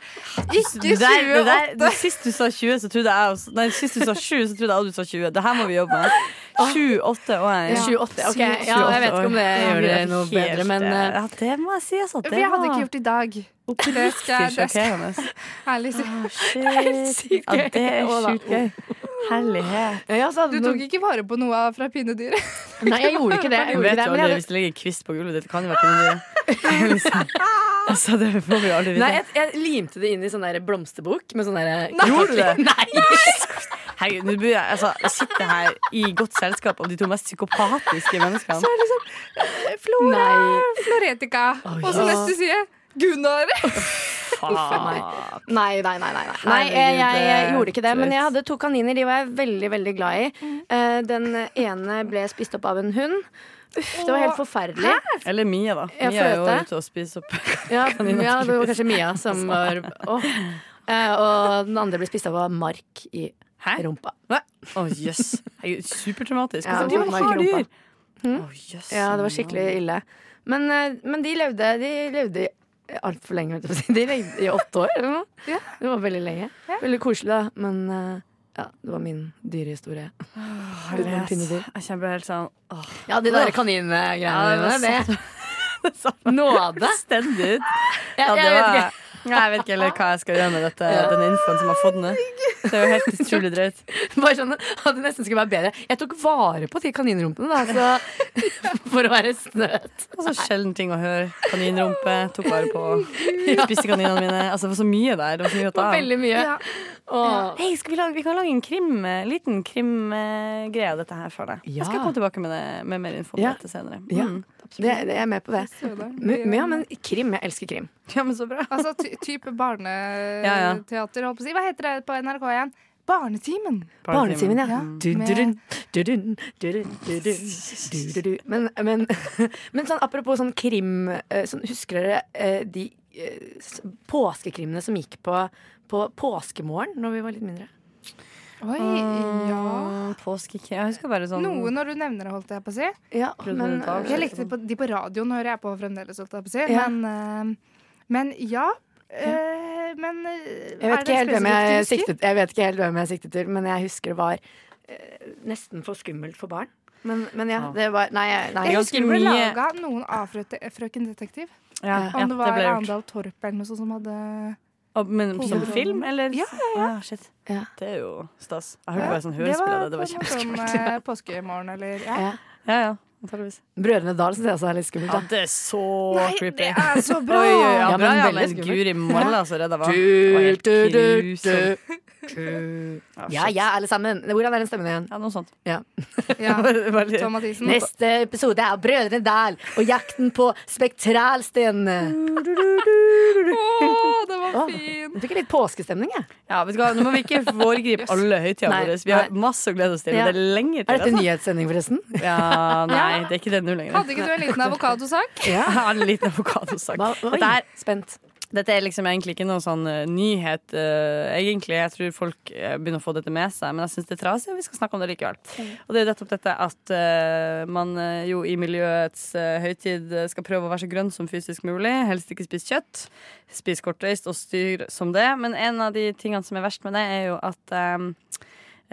A: Ikke
C: Det der,
A: 28.
C: sist du sa 20, så trodde jeg også Nei, sist du sa 20, så trodde jeg også du sa 20. Det her må vi jobbe med. 7-8 år.
A: Ja.
B: 28. Ok, ja, jeg vet ikke om det gjør det noe bedre, men eh,
C: Ja, det må jeg si, altså.
A: det jeg hadde ikke gjort i dag. Det skal jeg, ærlig si.
C: Shit. Ja, det er sykt gøy. Herlighet.
B: ja, så
A: Du tok ikke vare på noe fra pinnedyret?
B: Nei, jeg gjorde ikke det. Jeg gjorde
C: vet
B: ikke det
C: jo aldri hvis det ligger en kvist på gulvet. Det kan jo være pinnedyret. Liksom. Altså, det får vi aldri aldri
B: nei,
C: vite.
B: jeg, jeg limte det inn i sånn der blomsterbok med sånn der
C: Gjorde du det?
B: Nei!
C: Herregud, nå burde jeg altså, jeg sitter her i godt selskap av de to mest psykopatiske menneskene.
A: Flora
B: Nei.
A: Floretica. Og så neste side Gunnar.
C: Faen.
B: Nei, nei, nei. nei, nei. nei jeg, jeg, jeg gjorde ikke det. Men jeg hadde to kaniner. De var jeg veldig veldig glad i. Eh, Den ene ble spist opp av en hund. Uff, det var helt forferdelig.
C: Eller Mia, da. Mia er jo ute og spiser opp
B: Ja,
C: Kaniner,
B: ja, det var kanskje Mia som var. Eh, Og den andre ble spist opp av mark i
C: Hæ?
B: rumpa.
C: Å, jøss. Yes. Supertraumatisk.
B: Ja,
C: Hvorfor driver man
B: mark
C: dyr?
B: Hmm?
C: Oh, yes.
B: Ja, det var skikkelig ille. Men, eh, men de levde De levde altfor lenge. i åtte år eller noe.
A: Ja.
B: Det var veldig lenge. Veldig koselig, da. Men eh, ja, det var min dyrehistorie.
C: Herlighet.
B: pinnedyr.
C: Jeg kjenner helt sånn åh.
B: Ja, de der kaningreiene
C: Ja, det
B: dine.
C: var
B: Det Nåde.
C: stendig.
B: Ja,
C: Ja, det var, jeg vet ikke heller hva jeg skal gjøre med dette, den infoen som har fått nå. Det er jo helt utrolig drøyt.
B: Bare sånn at det nesten skulle være bedre. Jeg tok vare på de kaninrumpene, da, så, for å være snøt.
C: Altså, sjelden ting å høre. Kaninrumpe, tok vare på. Spiste kaninene mine. Altså, det var så mye der. Det var så mye å ta av.
B: veldig mye.
A: Ja.
C: Hei, skal vi, lage, vi kan lage en krim, eh, liten krimgreie av dette her for deg. Jeg skal komme tilbake med, det, med mer info om
B: Ja.
C: dette senere.
B: Ja.
C: Mm.
B: Det, det, jeg er med på det. Men, ja, men krim. Jeg elsker krim.
C: ja, men så bra.
A: Altså ty type barneteater, holdt på å si. Hva heter det på NRK igjen? Barnetimen.
B: Barnetimen, ja. Men sånn, apropos sånn krim eh, sånn, Husker dere eh, de eh, påskekrimene som gikk på, på påskemorgen når vi var litt mindre?
A: Oi, ja.
C: Mm, Jeg husker bare sånn
A: Noe når du nevner det, holdt jeg på å si.
B: Ja, men
C: du av?
A: Jeg likte på, de på radioen hører jeg på fremdeles, holdt jeg på å si.
B: Ja.
A: Men, eh, men ja. eh, men eh,
B: Jeg vet, ikke helt hvem jeg, siktet, jeg vet ikke helt hvem jeg siktet til, men jeg husker det var eh, nesten for skummelt for barn. Men, men ja, det var Nei, nei.
A: Jeg husker det ble laga noen av Frøken Detektiv.
C: ja,
A: Om
C: ja,
A: det var. Arendal Torp eller noe sånt som hadde
C: Men som film, eller?
A: Ja,
C: ja, ja. shit.
B: Ja.
C: Det er jo stas. Jeg hørte
A: Ja,
C: bare sånn hørespill av det. Det var
A: på noe
C: kjempeskummelt.
A: sånn eh, påskemorgen eller ja.
B: Ja.
C: Ja.
B: Brødrene Dal syns jeg også er litt skummelt.
C: Ja, det er så
A: Nei,
C: creepy.
A: det er så bra!
C: Oi, oi, ja,
B: Ja,
C: bra,
B: men
C: ja, men. Guri malla så redd jeg var.
B: Du, du, du, du.
C: Ja,
B: Ja, alle sammen. Hvordan er den stemmen igjen?
C: Ja, noe sånt.
A: Ja,
C: Ja.
A: Tom Mathisen.
B: Neste episode er Brødrene Dal og jakten på spektralstenene.
A: Å, det var fint
B: Du fikk litt påskestemning, jeg.
C: Ja, vet du hva, Nå må vi ikke foregripe alle høytidene
B: Nei,
C: våre. Vi har masse å glede oss til.
B: Ja.
C: Det er lenge til.
B: Er dette
C: altså.
B: nyhetssending, forresten?
C: Ja, nei, det er ikke det nå lenger.
A: Hadde ikke du en liten avokadosak?
C: Har en liten avokadosak. Dette er
B: spent.
C: Dette er liksom egentlig ikke noen sånn eh, nyhet, uh, egentlig. Jeg tror folk eh, begynner å få dette med seg, men jeg syns det er trasig, og vi skal snakke om det likevel. Og det er jo nettopp dette at uh, man jo i miljøets uh, høytid skal prøve å være så grønn som fysisk mulig. Helst ikke spise kjøtt. Spis kortreist og styr som det. Men en av de tingene som er verst med det, er jo at um,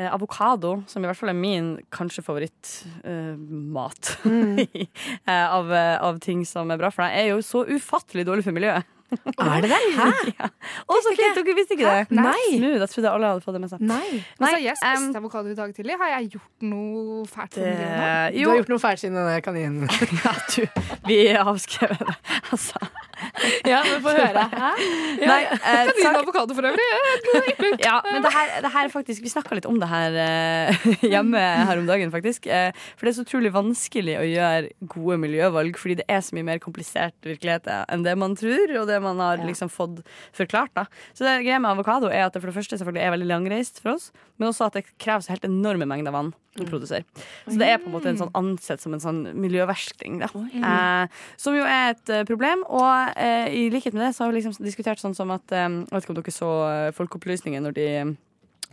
C: avokado, som i hvert fall er min kanskje favorittmat eh, av, eh, av ting som er bra for deg, er jo så ufattelig dårlig for miljøet.
B: Er det det? Hæ?
C: ja. Å, så fint! Dere visste ikke det?
B: Nei.
C: Smooth. Da trodde alle hadde fått det med seg.
B: Nei.
A: Altså, jeg spiste um, avokado i dag tidlig. Har jeg gjort noe fælt
C: det,
B: Du har gjort noe fælt siden denne kaninen.
C: ja, du, vi avskrev det. Altså.
B: Ja, men få høre. Hæ?
C: Nei, eh,
A: Din
C: sak-
A: avokado for øvrig.
C: ja, men det her, det her er faktisk Vi snakka litt om det her eh, hjemme her om dagen, faktisk. Eh, for det er så utrolig vanskelig å gjøre gode miljøvalg, fordi det er så mye mer komplisert virkelighet enn det man tror, og det man har liksom fått forklart. da Så det greia med avokado er at det for det første selvfølgelig er veldig langreist for oss, men også at det krever så helt enorme mengder vann å produsere. Så det er på en måte en sånn ansett som en sånn miljøversting, da. Eh, som jo er et eh, problem. Og eh, i likhet med det så har vi liksom diskutert sånn som at eh, Jeg vet ikke om dere så eh, Folkeopplysningen når de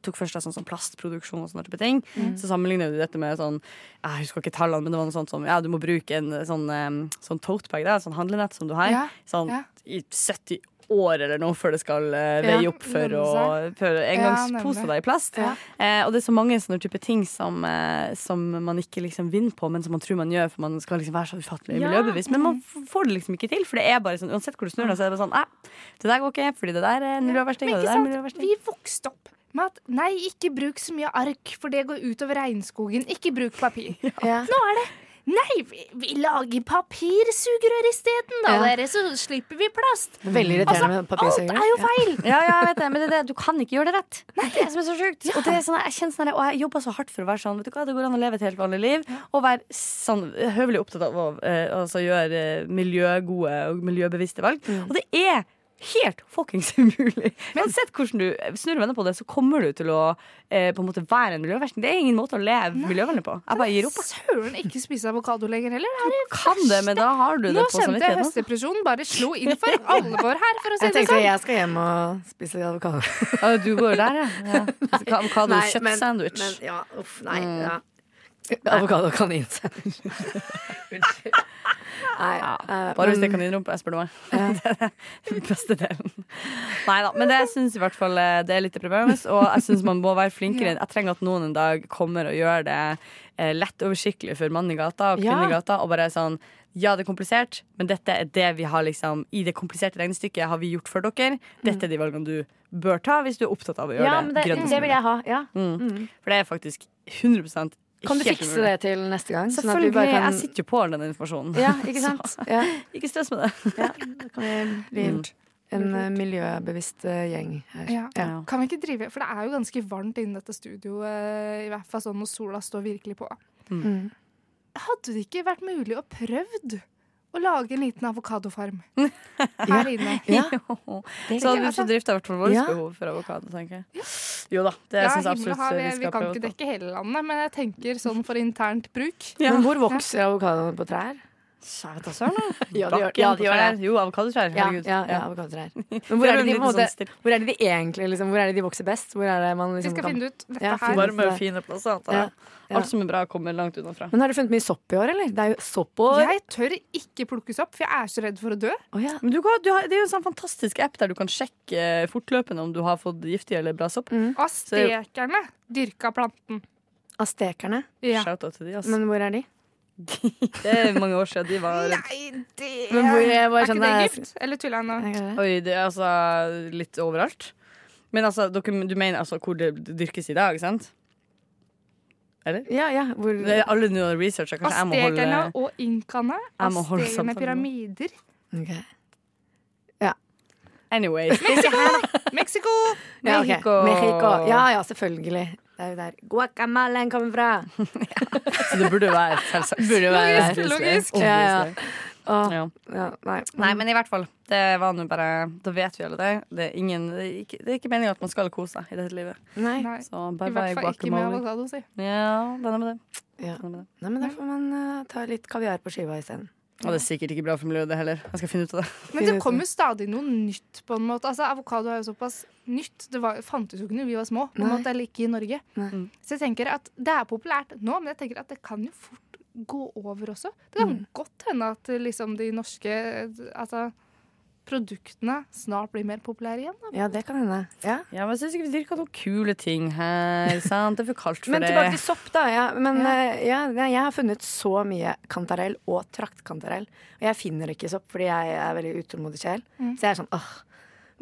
C: tok først sånn sånn plastproduksjon og sånne type ting. Så sammenligner de dette med sånn Jeg husker ikke tallene, men det var noe sånt som Ja, du må bruke en sånn, eh, sånn totebag, da, sånn handlenett som du har,
A: Ja,
C: sånn
A: ja.
C: i 70 år eller noe før det skal eh,
B: Ja,
C: veie opp for, å, for
A: Ja,
C: engangspose
A: nemlig.
C: da, i plast.
B: Ja.
C: Eh, og det er så mange sånne type ting som, eh, som man ikke liksom vinner på, men som man tror man gjør for man skal liksom være så ufattelig
B: Ja.
C: miljøbevisst. Men man får det liksom ikke til, for det er bare sånn, uansett hvor du snur deg, så er det bare sånn eh, det der går ikke, fordi det der er miljøversting, og det der er miljøversting.
A: Vi vokste opp med at nei, ikke bruk så mye ark, for det går utover regnskogen. Ikke bruk papir.
B: Ja.
A: Nå er det Nei, vi, vi lager papirsugerør isteden, da,
B: Ja.
A: dere, så slipper vi plast.
B: Veldig irriterende med
A: Alt er jo feil.
C: Ja, ja, jeg vet det, men det det, du kan ikke gjøre det rett. Det er det som er så sjukt. Og, det er sånn, jeg kjenner sånn, og jeg jobber så hardt for å være sånn. Vet du hva, Det går an å leve et helt vanlig liv og være sånn høvelig opptatt av å uh, altså, gjøre miljøgode og miljøbevisste valg. Og det er helt fuckings umulig. Uansett hvordan du snur og vender på det, så kommer du til å eh, på en måte være en miljøversting. Det er ingen måte å leve miljøvennlig på. Jeg bare gir opp.
A: Søren ikke spise avokado lenger heller. Det er
C: Kan det, men da har du det
A: Nå
C: på
A: kjente jeg
C: samvittigheten. altså.
A: høstdepresjonen bare slo inn for alvor her, for å si
B: Jeg
A: det sånn.
B: jeg skal hjem og spise avokado.
C: Ja, du går der, ja. ja.
B: Avokado-kjøttsandwich. Ja, uff, nei.
C: Mm.
B: Ja. Avokado og kaninsandwich. Unnskyld. Nei, eh,
C: Bare hvis det er kaninrumpe, jeg spør du meg. Det er den beste delen. Nei da, men det syns i hvert fall eh, det er litt deprimerende. Og jeg syns man må være flinkere. Jeg trenger at noen en dag kommer og gjør det eh, lett oversiktlig for mann i gata og
B: Ja.
C: i gata. Og bare sånn ja, det er komplisert, men dette er det vi har liksom I det kompliserte regnestykket har vi gjort for dere. Dette er de valgene du bør ta hvis du er opptatt av å gjøre
B: Ja, men
C: det
B: det, det vil jeg ha. Ja.
C: Mm. For det er faktisk 100
B: Kan du fikse det til neste gang? sånn at vi
C: Selvfølgelig.
B: bare kan-
C: Jeg sitter jo på all den informasjonen.
B: Ja, ikke sant? Ja,
C: Ikke stress med det.
B: ja. det kan bli
C: Mm.
B: en eh, miljøbevisst eh, gjeng her.
A: Ja.
C: Ja.
A: Kan vi ikke drive For det er jo ganske varmt innen dette studioet, eh, i hvert fall sånn når sola står virkelig på.
B: Mm.
A: Hadde det ikke vært mulig å prøvd å lage en liten avokadofarm her inne?
B: Ja.
C: Så hadde vi ikke drifta hvert fall vårt behov for avokado, tenker jeg. Jo da, det
A: Ja,
C: syns jeg absolutt
A: har,
C: vi
A: vi, vi kan ikke dekke hele landet, men jeg tenker sånn for internt bruk.
C: Ja.
B: Men hvor vokser avokadoene på trær?
C: Vet da søren. da.
B: Ja, de gjør, ja, de gjør det.
C: Jo, avokadotrær. Herregud.
B: ja, ja, avokadotrær. Men hvor er, det de, måte, hvor er det de egentlig liksom, Hvor er det de vokser best? Hvor er det man
A: Vi
B: liksom
A: skal
B: kan
A: finne ut dette
B: Ja,
A: her.
C: Varme og fine plasser.
B: Ja.
C: Alt som er bra, kommer langt unna
B: Men har du funnet mye sopp i år, eller? Det er jo soppår.
A: Jeg tør ikke plukke sopp, for jeg er så redd for å dø.
B: Oh, ja.
C: Men du kan, du har, det er jo en sånn fantastisk app der du kan sjekke eh, fortløpende om du har fått giftig eller bra sopp.
A: Astekerne dyrka planten.
B: Astekerne?
A: Ja.
C: Shout out til de, ass.
B: Men hvor er de?
C: det er mange år siden de var
A: Nei, det
B: Men hvor jeg
A: Er
B: sånn,
A: ikke det
B: gift?
A: Egypt? Eller tuller jeg nå?
C: Oi, det er altså litt overalt. Men altså, dere, du mener altså hvor det dyrkes i dag, sant? Eller?
B: Ja, ja. Hvor
C: Det alle nå researcher. Kanskje jeg må
A: Aztekerne og inkaene.
C: Med
A: Aztekerne
C: samtalen.
A: pyramider.
B: Ok.
C: Anyway.
A: Mexico!
B: Ja, okay.
C: Mexico.
B: Mexico. Ja, ja, selvfølgelig. Det er jo der guacamalen kommer fra.
C: Så det burde være selvsagt.
B: Burde være
A: Logisk, logisk.
B: Ja, ja.
C: Obviously. Ja.
B: ja, nei.
C: Nei, men i hvert fall. Det var nå bare Da vet vi alle det. Det er, ingen, det er ikke, det ikke meningen at man skal kose seg i dette livet.
B: Nei.
C: Så
A: I
C: bye bye
A: hvert fall ikke med avokado, si.
C: Ja, den er med det.
B: Ja.
C: Den er med det.
B: Nei, men da får man uh, ta litt kaviar på skiva isteden.
C: Og det er sikkert ikke bra for miljøet, det heller. Jeg skal finne ut av det.
A: Men det kommer stadig noe nytt, på en måte. Altså, Avokado er jo såpass nytt. Det var, fantes jo ikke da vi var små, på en måte, eller ikke i Norge.
B: Nei.
C: Mm.
A: Så jeg tenker at det er populært nå, men jeg tenker at det kan jo fort gå over også. Det kan
B: Mm.
A: godt hende at liksom de norske altså, produktene snart blir mer populære igjen. Da.
B: Ja, det kan hende. Ja.
C: Ja, men jeg syns ikke vi dyrker noen kule ting her. Sant? Det er for kaldt for
B: Men
C: det.
B: tilbake til sopp, da. Ja, men
A: Ja.
B: eh, ja, jeg har funnet så mye kantarell og traktkantarell. Og jeg finner ikke sopp fordi jeg er veldig utålmodig sjel.
A: Mm.
B: Så jeg er sånn åh.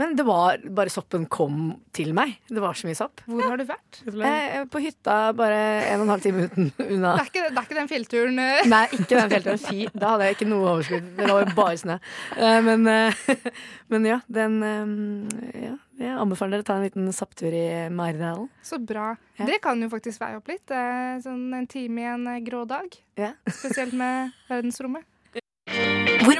B: Men det var bare soppen kom til meg. Det var så mye sopp.
A: Hvor har du vært?
B: Eh, på hytta bare en og en halv time uten, unna.
A: Det er ikke, det er ikke den fjellturen eh,
B: Nei, ikke den fjellturen. Fy, da hadde jeg ikke noe overskudd. Det var jo bare snø. Eh, men, eh, men ja, den eh, ja, Jeg anbefaler dere å ta en liten sopptur i Maridalen.
A: Så bra.
B: Ja.
A: Det kan jo faktisk veie opp litt. eh, Sånn en time i en eh, grå dag.
B: Ja.
A: Spesielt med verdensrommet.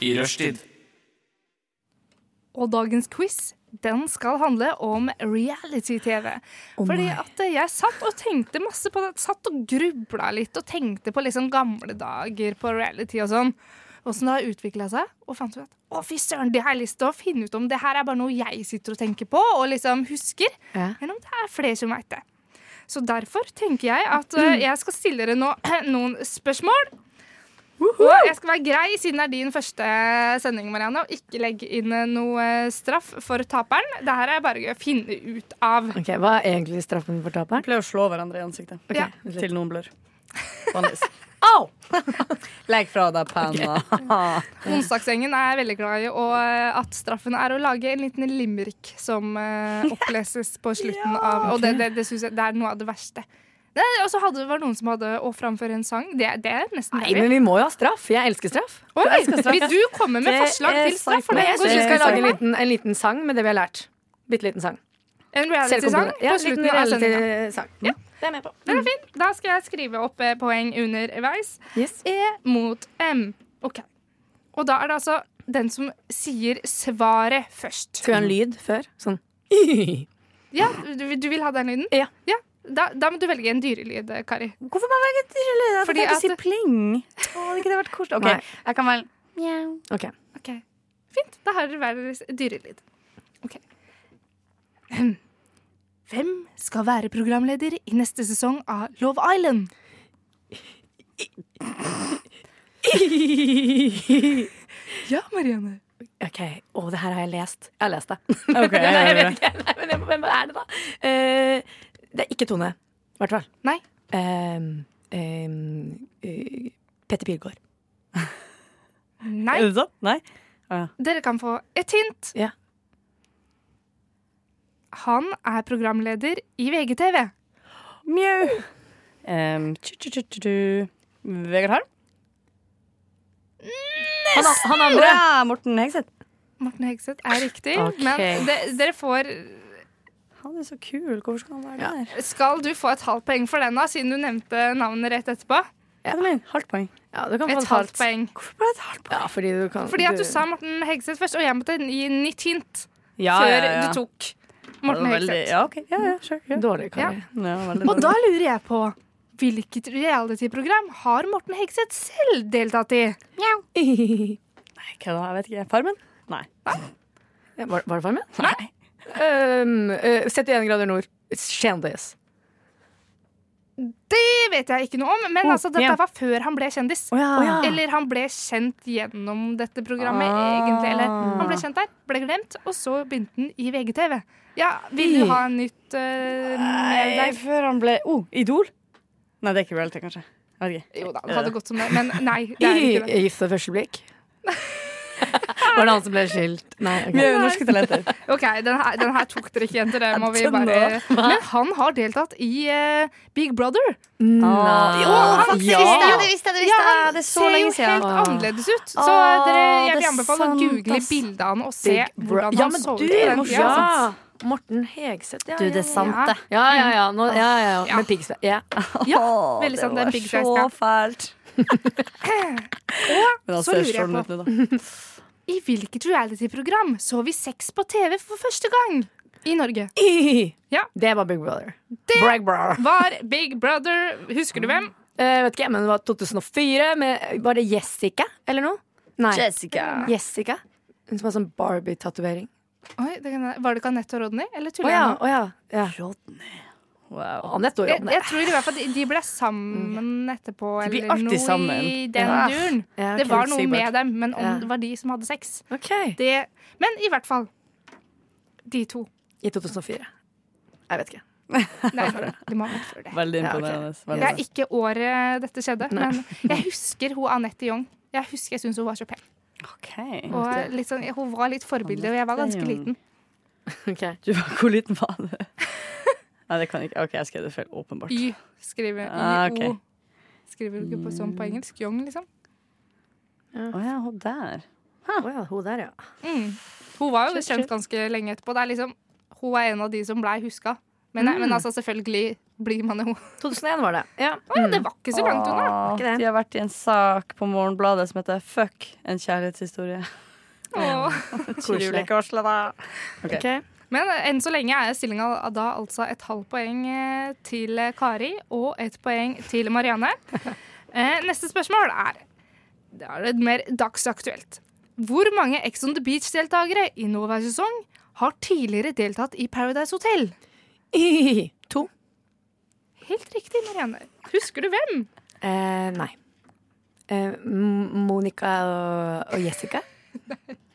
F: I rushtid.
A: Og dagens quiz den skal handle om reality-TV. Fordi at jeg satt og tenkte masse på det. Satt og grubla litt og tenkte på liksom gamle dager på reality og sånn. Åssen det har utvikla seg. Og fant ut at å fy søren, det har jeg lyst til å finne ut om det her er bare noe jeg sitter og tenker på og liksom husker.
B: Ja.
A: Eller om det er flere som veit det. Så derfor tenker jeg at eh, jeg skal stille dere nå noen spørsmål. Og jeg skal være grei siden det er din første sending, Marianne, og ikke legge inn eh, noe straff for taperen. Det her er bare gøy å finne ut av.
B: Ok, Hva er egentlig straffen for taperen?
C: Pleier å slå hverandre i ansiktet.
B: Okay.
A: Ja.
C: Til noen blør. Vanligvis.
B: Au!
C: Legg fra deg penna.
A: Onsdagsgjengen er veldig glad i og eh, at straffen er å lage en liten limerick som eh, oppleses på slutten av Og det, det, det syns jeg det er noe av det verste. Det, og så var det noen som hadde å framføre en sang. Det, det er nesten
B: Nei, men vi må jo ha straff. Jeg elsker straff.
A: Oi,
C: elsker straff,
A: vil du komme med forslag til straff?
B: Jeg syns vi skal lage en liten, en liten sang med det vi har lært. Bitte liten sang.
A: En reality-sang
B: Ja,
A: på slutten av sendinga.
B: Ja, det er jeg med på.
A: Den er fin. Da skal jeg skrive opp eh, poeng underveis.
B: Yes.
A: E mot M. OK. Og da er det altså den som sier svaret først.
B: Skal vi ha en lyd før? Sånn.
A: Ja, du, du vil ha den lyden?
B: Ja. Ja.
A: Da, da må du velge en dyrelyd, Kari.
C: Hvorfor må jeg velge dyrelyd? Jeg
A: Fordi
C: at... si pling. Å, hadde ikke det vært koselig?
B: Nei.
C: Jeg kan velge mjau.
B: Okay.
A: Ok, Fint. Da har dere hver deres dyrelyd. Ok. Hvem skal være programleder i neste sesong av Love Island? Ja, Marianne.
B: Ok, Å, det her har jeg lest. Jeg har lest det.
C: Ok,
B: Nei,
C: jeg
B: vet ikke. Nei, men hvem- er det, da? Eh, det er ikke Tone. I hvert fall.
A: Nei.
B: Um, um, uh, Petter Pilgaard.
A: Nei.
C: Er det sånn? Nei?
A: Dere kan få et hint.
B: Ja.
A: Han er programleder i VGTV.
C: Mjau. Um, tju, tju, tju, tju, tju. Vegard Harm?
B: Han, han andre.
C: Ja, Morten Hegseth.
A: Morten Hegseth er riktig.
B: okay.
A: Men de, dere får
C: Er så kul. Hvorfor skal han være
B: Ja.
C: der?
A: Skal du få et halvt poeng for den, da, siden du nevnte navnet rett etterpå?
C: Ja. halvt poeng.
B: Ja, du kan få
A: Et halvt
B: halvt.
A: poeng.
C: Hvorfor bare et halvt poeng?
B: Ja, fordi du kan
A: Fordi at du sa Morten Hegseth først, og jeg måtte gi nytt hint
C: Ja,
A: før
C: ja, ja.
A: du tok Morten
C: det
A: Hegseth.
C: Ja, ok. Ja, ja, sure. Ja.
B: Dårlig, Kari.
A: Og da lurer jeg på hvilket reality-program har Morten Hegseth selv deltatt i?
C: Nei, hva da? Jeg vet ikke. Farmen? Nei.
B: Ja, Var, var det Farmen?
C: Nei.
B: Um, uh, 71 grader nord. Kjendis.
A: Det vet jeg ikke noe om, men
C: Oh,
A: altså, dette
C: yeah.
A: var før han ble kjendis.
C: Oh, ja.
A: Eller han ble kjent gjennom dette programmet,
C: Ah.
A: egentlig. Eller han ble kjent der, ble glemt, og så begynte han i VGTV. Ja, Vil du ha en nytt uh,
C: Nei,
A: der?
C: før han ble Oh, Idol? Nei, det er ikke reality, kanskje.
A: Jo da, det hadde gått som det, men nei. Det er ikke det.
B: I Gift ved første blikk. Var det han som ble skilt? Nei. Okay.
C: Vi er jo norske talenter.
A: OK, den her, den her tok dere ikke, jenter. Det må vi bare Men han har deltatt i uh, Big Brother.
C: Nei.
A: Jo, faktisk.
C: Ja.
A: Ja,
C: det visste jeg,
A: Ja, han
C: Det er så
A: ser jo helt annerledes ut. Så dere, jeg
C: det
A: vil anbefale å google bildet av han og se hvordan han
B: Ja,
A: han
B: men
A: så ut
B: du,
A: tida.
B: ja. Morten Hegseth, ja.
C: Du, det er sant, det.
B: Ja, ja, ja. Nå, ja, ja, ja.
A: Ja.
B: Med piggsveis. Ja.
A: Ja, veldig sant, det er ja.
C: Så fælt. Han
A: så lurer jeg på. I hvilket reality-program så vi sex på TV for første gang i Norge? Ja.
B: Det var Big Brother.
A: Det
B: Brother.
A: var Big Brother. Husker du hvem?
B: Eh, vet ikke, men det var 2004 med Var det Jessica eller noe? Nei.
C: Jessica.
B: Jessica. Hun som har sånn Barbie-tatovering.
A: Oi, det kan, var det ikke Anette og Rodney? Eller tuller
B: ja,
A: jeg nå?
B: å ja. ja.
C: Wow.
B: Anette og
A: Jeg, jeg tror i hvert fall de, de ble sammen etterpå,
C: De blir
A: eller
C: alltid
A: noe
C: sammen.
A: i den
B: Ja.
A: duren.
B: Ja,
A: Det var noe med dem, men om
B: Ja.
A: det var de som hadde sex
B: okay.
A: det, Men i hvert fall. De to.
B: I 2004. Jeg vet ikke.
A: Nei, det må ha vært før det.
C: Veldig
B: Ja,
C: okay.
A: Det er ikke året dette skjedde,
B: Nei.
A: men jeg husker hun Anette Young. Jeg husker jeg syns hun var så pen.
C: Okay.
A: Og litt sånn, hun var litt forbilde, og jeg var ganske liten.
B: Okay.
C: Du, hvor liten var du? Nei, det kan ikke. OK, jeg skrev det feil. Åpenbart.
A: Y skriver
C: Ah,
A: Y-O.
C: okay.
A: Skriver du ikke på sånn på engelsk? Young, liksom.
C: Å ja, hun der.
B: Ja, hun der, ja.
A: Mm. Hun var jo
C: Shit, shit.
A: kjent ganske lenge etterpå. Det er liksom, hun er en av de som blei huska. Men,
C: Mm.
A: men altså, selvfølgelig blir man jo
B: 2001 var det. Ja.
A: Å ja, det var ikke så langt unna.
C: De har vært i en sak på Morgenbladet som heter Fuck en kjærlighetshistorie.
A: Åh.
B: Koselig.
C: Koselig, da. Okay.
B: Ok.
A: Men eh, enn så lenge er stillinga da altså et halvt poeng eh, til eh, Kari og et poeng til Marianne. Neste spørsmål er Det er litt mer dagsaktuelt. Hvor mange Ex on the Beach-deltakere i nåværende sesong har tidligere deltatt i Paradise Hotel?
B: I, to.
A: Helt riktig, Marianne. Husker du hvem?
B: Eh, nei. Eh, Monica og, og Jessica.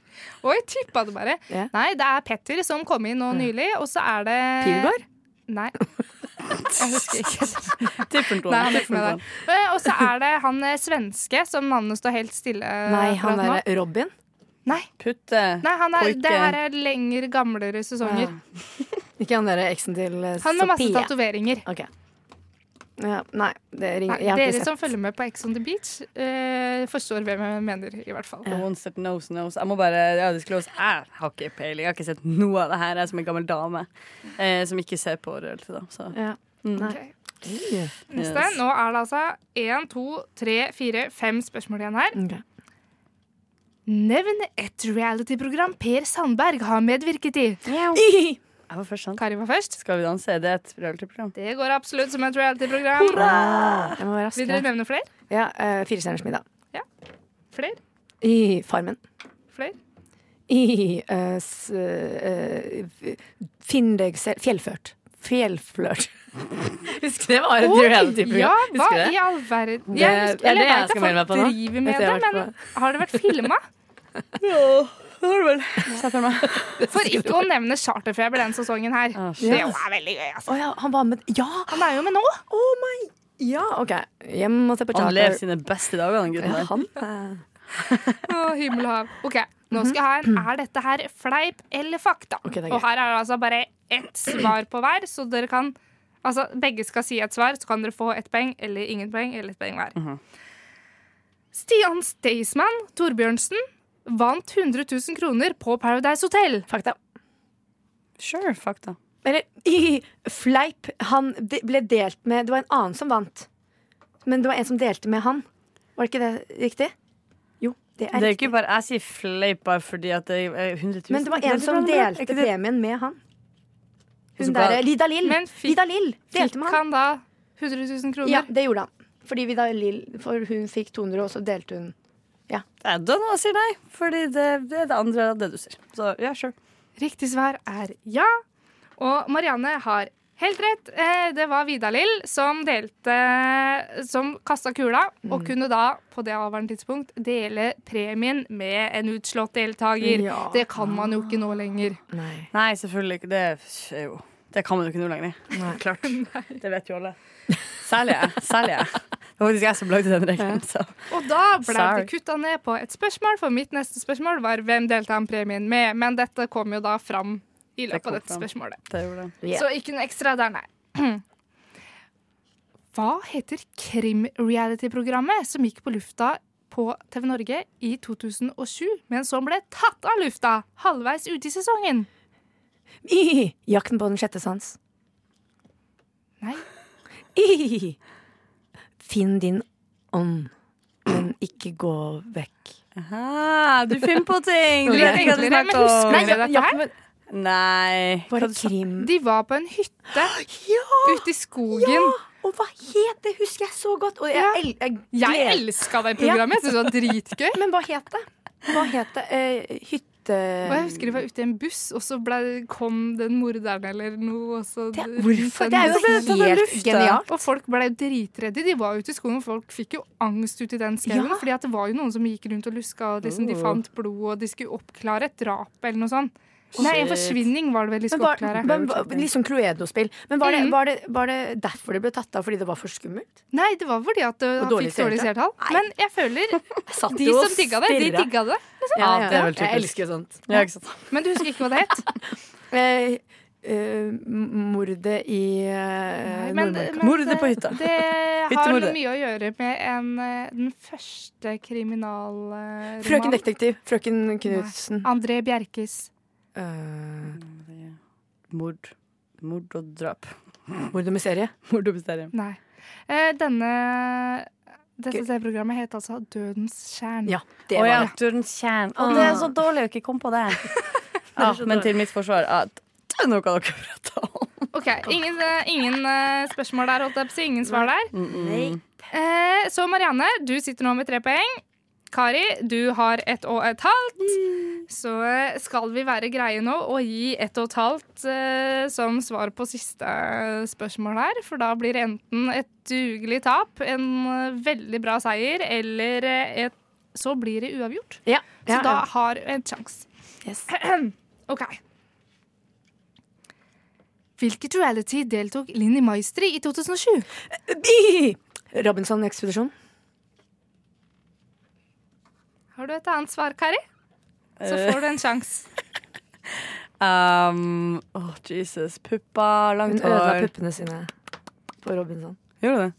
A: Og jeg tippa det bare.
B: Ja.
A: Nei, det er Petter som kom inn nå nylig, og så er det
B: Pilgård?
A: Nei. Jeg husker ikke. Er der. Eh, Og så er det han eh, svenske som navnet står helt stille
B: Nei, han
A: er
B: derre Robin.
A: Nei,
C: Putte.
A: nei han er, det her er lenger, gamlere sesonger.
B: Ikke han derre eksen til eh,
A: Han med masse
B: Sofie.
A: tatoveringer.
B: Ok. Ja, nei, det
A: Nei,
B: jeg har ikke
A: Dere som følger med på Ex on the Beach, eh, forstår hvem jeg mener, i hvert fall.
C: Ones that knows, knows. Jeg må bare ja, disclose. Jeg har ikke peiling. Jeg har ikke sett noe av det her. Jeg er som en gammel dame eh, som ikke ser på. Da. Så.
B: Ja.
C: Mm.
B: Okay.
A: Ok. Neste.
C: Yes.
A: Nå er det altså én, to, tre, fire, fem spørsmål igjen her.
B: Okay.
A: Nevn et reality-program Per Sandberg har medvirket i.
C: Jeg var først, sant?
A: Kari var først.
C: Skal vi danse? Det er et reality-program.
A: Det går absolutt som et reality-program.
B: Jeg
A: Vil dere nevne flere?
B: Ja, uh, Fire stjerners middag.
A: Flere?
B: I Farmen.
A: Flere?
B: I uh, s, uh, Finn deg selv Fjellført. Fjellflørt. Husker det var et reality-program.
A: Ja, hva i all verden?
B: Det-
A: Jeg,
B: det er
A: husker, eller
B: det
A: jeg
B: jeg
A: vet at folk driver med det,
B: jeg
A: men har det vært filma?
C: Det har du vel. For
A: ikke å nevne Charterfeber den sesongen her.
C: Ah,
A: det er veldig gøy, altså.
B: oh, ja, han var med Ja!
A: Han er jo med nå.
B: Oh my Ja, OK. Hjem og se på
C: Han lever sine beste dager, den gutten der.
B: han eh,
A: Å, himmel og hav. OK, nå skal jeg ha en Er dette her fleip eller fakta?
B: Ok, det gøy.
A: og her er det altså bare ett svar på hver, så dere kan Altså, begge skal si et svar, så kan dere få ett poeng eller ingen poeng eller ett poeng hver.
C: Mhm.
A: Stian Staysman Torbjørnsen vant 100 000 kroner på Paradise Hotel.
B: Fakta.
C: Sure, fakta.
B: Eller i fleip. Han ble delt med Det var en annen som vant. Men det var en som delte med han. Var ikke det riktig? Jo, det er
C: Det er ikke bare, Jeg sier fleip bare fordi at det er 100 000.
B: Men det var en som delte
C: det-
B: premien med han. Hun
C: der,
B: derre Lida Lill.
A: Fikk-
B: Lida Lill delte med han.
A: han da 100 000 kroner?
B: Ja, det gjorde han. Fordi Vida Lill For hun fikk 200, og så delte hun
C: Jeg dønner noen sier nei, fordi det, det er det andre av det du sier. Så ja, sure.
A: Riktig svar er ja. Og Marianne har helt rett. Eh, Det var Vidar-Lill som delte Som kasta kula, og kunne da på det avværende tidspunkt dele premien med en utslått deltaker.
B: Ja.
A: Det kan man jo ikke nå lenger.
B: Nei.
C: Nei, selvfølgelig ikke. Det er jo Det kan man jo ikke nå lenger.
B: Nei.
C: Klart. Det vet jo alle. Særlig jeg. Særlig jeg. Det var faktisk jeg som lagde den regelen. Så.
A: Og da ble
C: Sorry.
A: det kutta ned på et spørsmål, for mitt neste spørsmål var hvem delte han premien med? Men dette kom jo da fram i løpet av dette
C: fram.
A: spørsmålet.
C: Det det.
B: Yeah.
A: Så ikke noe ekstra der, nei. Hva heter krim-reality-programmet som gikk på lufta på TV Norge i 2007, men som ble tatt av lufta halvveis ute i sesongen?
B: I, jakten på den sjette sans.
A: Nei.
B: I, finn din ånd, men ikke gå vekk.
C: Aha, du finner på ting! Du vet ikke hva du
A: enklere,
C: snakker om.
A: Nei, ja,
B: men-
C: Nei.
B: Var det krim?
A: De var på en hytte
B: Ja!
A: ute i skogen.
B: ja! Og hva het det? Husker jeg så godt. Og jeg,
A: Ja.
B: el- jeg,
A: Jeg elska det programmet. Jeg syntes det var dritgøy.
B: Men hva het det? Hva het det? Uh, hytte...
A: Og jeg husker de var ute i en buss, og så ble, kom den morderen eller noe. Og så
B: Det, hvorfor? Det er jo helt genialt.
A: Og folk ble dritredde. De var ute i skogen, og folk fikk jo angst ute i den skauen.
B: Ja.
A: Fordi det var jo noen som gikk rundt og luska, og liksom, de fant blod, og de skulle oppklare et drap eller noe sånt. Nei, en forsvinning var det vel de
B: Men
A: skulle
B: var,
A: oppklare.
B: men, sånn Cluedo-spill. Men var det,
A: Mhm.
B: var, det, var det derfor det ble tatt av? Fordi det var for skummelt?
A: Nei, det var fordi at det, han fikk dårlig
B: seertall?
A: Men jeg føler de som digga det, de digga det.
B: Ja,
C: Ja, det er vel
B: Jeg elsker sånt.
C: Ja, ikke sant.
A: Men du husker ikke hva det het?
B: Eh, Uh, mordet i eh, Nordmarka.
C: Mordet på hytta.
A: Det har mye å gjøre med en, eh, den første kriminalromanen.
B: Frøken Detektiv. Frøken Knutsen.
A: André Bjerkes.
B: Uh,
C: Mord. Mord og drap.
B: mord og mysterie.
C: Mord og mysterium.
A: Nei. Uh, denne Dette TV-programmet heter altså Dødens kjern.
B: Ja, det
C: var
B: var
C: ja,
B: det.
C: Dørens kjern.
B: Ah.
C: det er så dårlig å ikke komme på det. Ja, men til mitt forsvar at det er noe dere prater om.
A: OK, ingen, eh, ingen eh, spørsmål der, holdt jeg på å si. Ingen svar der.
C: Mm.
A: Eh, så Marianne, du sitter nå med tre poeng. Kari, du har ett og et halvt. Så eh, skal vi være greie nå og gi ett og et halvt eh, som svar på siste spørsmål her. For da blir det enten et dugelig tap, en eh, veldig bra seier, eller eh, et Så blir det uavgjort.
B: Ja,
A: Så
B: ja,
A: da har du en sjanse.
B: Yes.
A: OK. Hvilket reality deltok Linni Maistri i 2007?
B: Bi!
A: Har du et annet svar, Kari? Så får du en sjanse.
C: Um, Åh, Jesus. Pupper,
B: Hun
C: langt
B: ødela
C: hår.
B: puppene sine på Robinson.
C: Gjorde du det?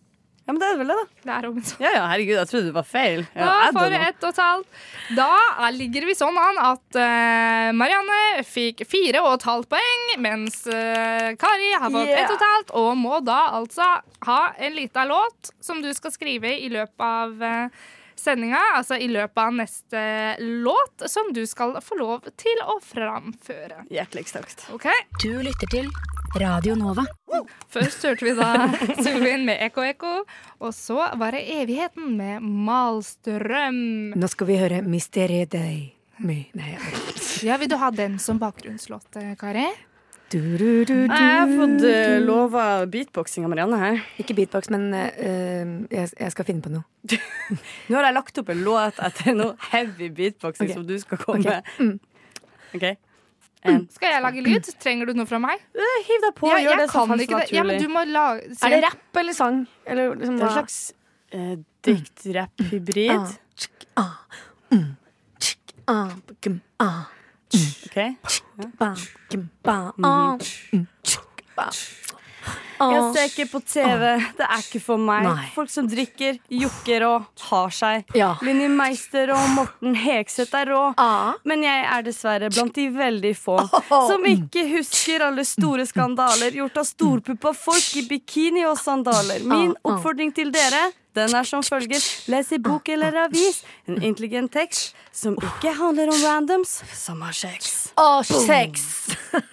C: Ja, men det er vel det, da.
A: Det er Robinson.
C: Ja, ja, herregud, jeg trodde det var feil. Ja,
A: Da får
C: vi
A: ett og et halvt. Da er- ligger vi sånn an at uh, Marianne fikk fire og et halvt poeng, mens uh, Kari har fått
B: Yeah.
A: ett og et halvt, og må da altså ha en lita låt som du skal skrive i løpet av uh, sendinga, altså i løpet av neste låt, som du skal få lov til å framføre.
C: Hjerteligst takk.
A: OK?
G: Du lytter til Radio Nova.
A: Først hørte vi da Sylvin med Ekko Ekko, og så var det Evigheten med Malstrøm.
B: Nå skal vi høre Mysteriet Day. My. Nei.
A: Ja, Vil du ha den som bakgrunnslåt, Kari?
B: Du, du, du, du,
C: Jeg har fått uh,
B: du.
C: lova beatboxing av Marianne her.
B: Ikke beatbox, men uh, jeg, jeg skal finne på noe.
C: Nå har jeg lagt opp en låt etter noe heavy beatboxing
B: okay.
C: som du skal komme
B: okay.
C: med.
B: Mm.
C: okay. En.
A: Skal jeg lage lyd? Trenger du noe fra meg?
C: Eh, Hiv deg på,
A: Ja,
C: gjør det som føles
A: ikke. Ja, men du må lage
B: Er det rapp eller sang? Eller liksom,
C: Det er en slags uh, dikt-rapp-hybrid.
B: Ah, tsk, ah, mm, ah,
C: Jeg ser ikke på TV. Det er ikke for meg.
B: Nei.
C: Folk som drikker, jokker og har seg.
B: Ja.
C: Linni Meister og Morten Hegseth er rå.
B: Ah.
C: Men jeg er dessverre blant de veldig få som ikke husker alle store skandaler gjort av storpuppa folk i bikini og sandaler. Min oppfordring til dere den er som følger. Les i bok eller avis en intelligent tekst som ikke handler om randoms som har sex.
B: Å, sex!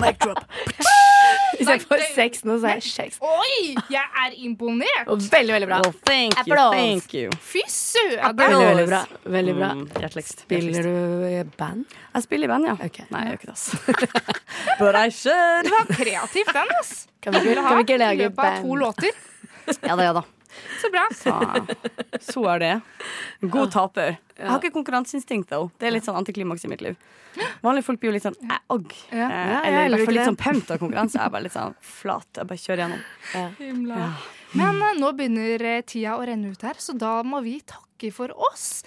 B: Hvis jeg får sex nå, så er jeg sex.
A: Oi, jeg er imponert!
B: Og veldig, veldig bra.
C: Well, thank you, thank you.
A: Fy søren.
B: Veldig, veldig bra. Veldig bra.
C: Mm, hjerteligst.
B: Spiller du i band?
C: Jeg spiller i band, ja.
B: Okay.
C: Nei, jeg gjør ikke det. ass. But I should.
A: Du var kreativt, den. ass.
B: Kan vi, ikke- kan vi ikke
A: I
B: lage
A: løpet av to låter.
C: Ja da, ja da.
A: Så bra.
C: Så, så er det. God taper. Jeg har ikke konkurranseinstinkt, though. Det er litt sånn antiklimaks i mitt liv. Vanlige folk blir jo litt sånn eh, ogg.
A: Ja.
C: Eh,
B: Ja,
C: eller i hvert fall litt sånn pumped av konkurranse. Jeg er bare litt sånn flat. Jeg bare kjører gjennom.
A: Men eh, nå begynner eh, tida å renne ut her, så da må vi takke for oss.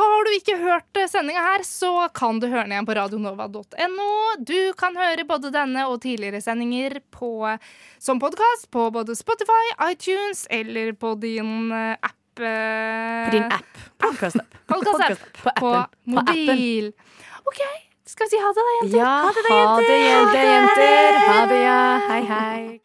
A: Har du ikke hørt sendinga her, så kan du høre den igjen på radionova.no. Du kan høre både denne og tidligere sendinger på, som podkast på både Spotify, iTunes eller på din eh, app. eh,
B: På din app.
C: Podcast-app.
A: Podcast-app
B: På
A: på.
B: På
A: mobil. OK, skal vi si ha det, da, jenter?
B: Ja,
A: Ha det, da,
B: jenter. Ha det, jenter. Ha det, ja. Hei, hei.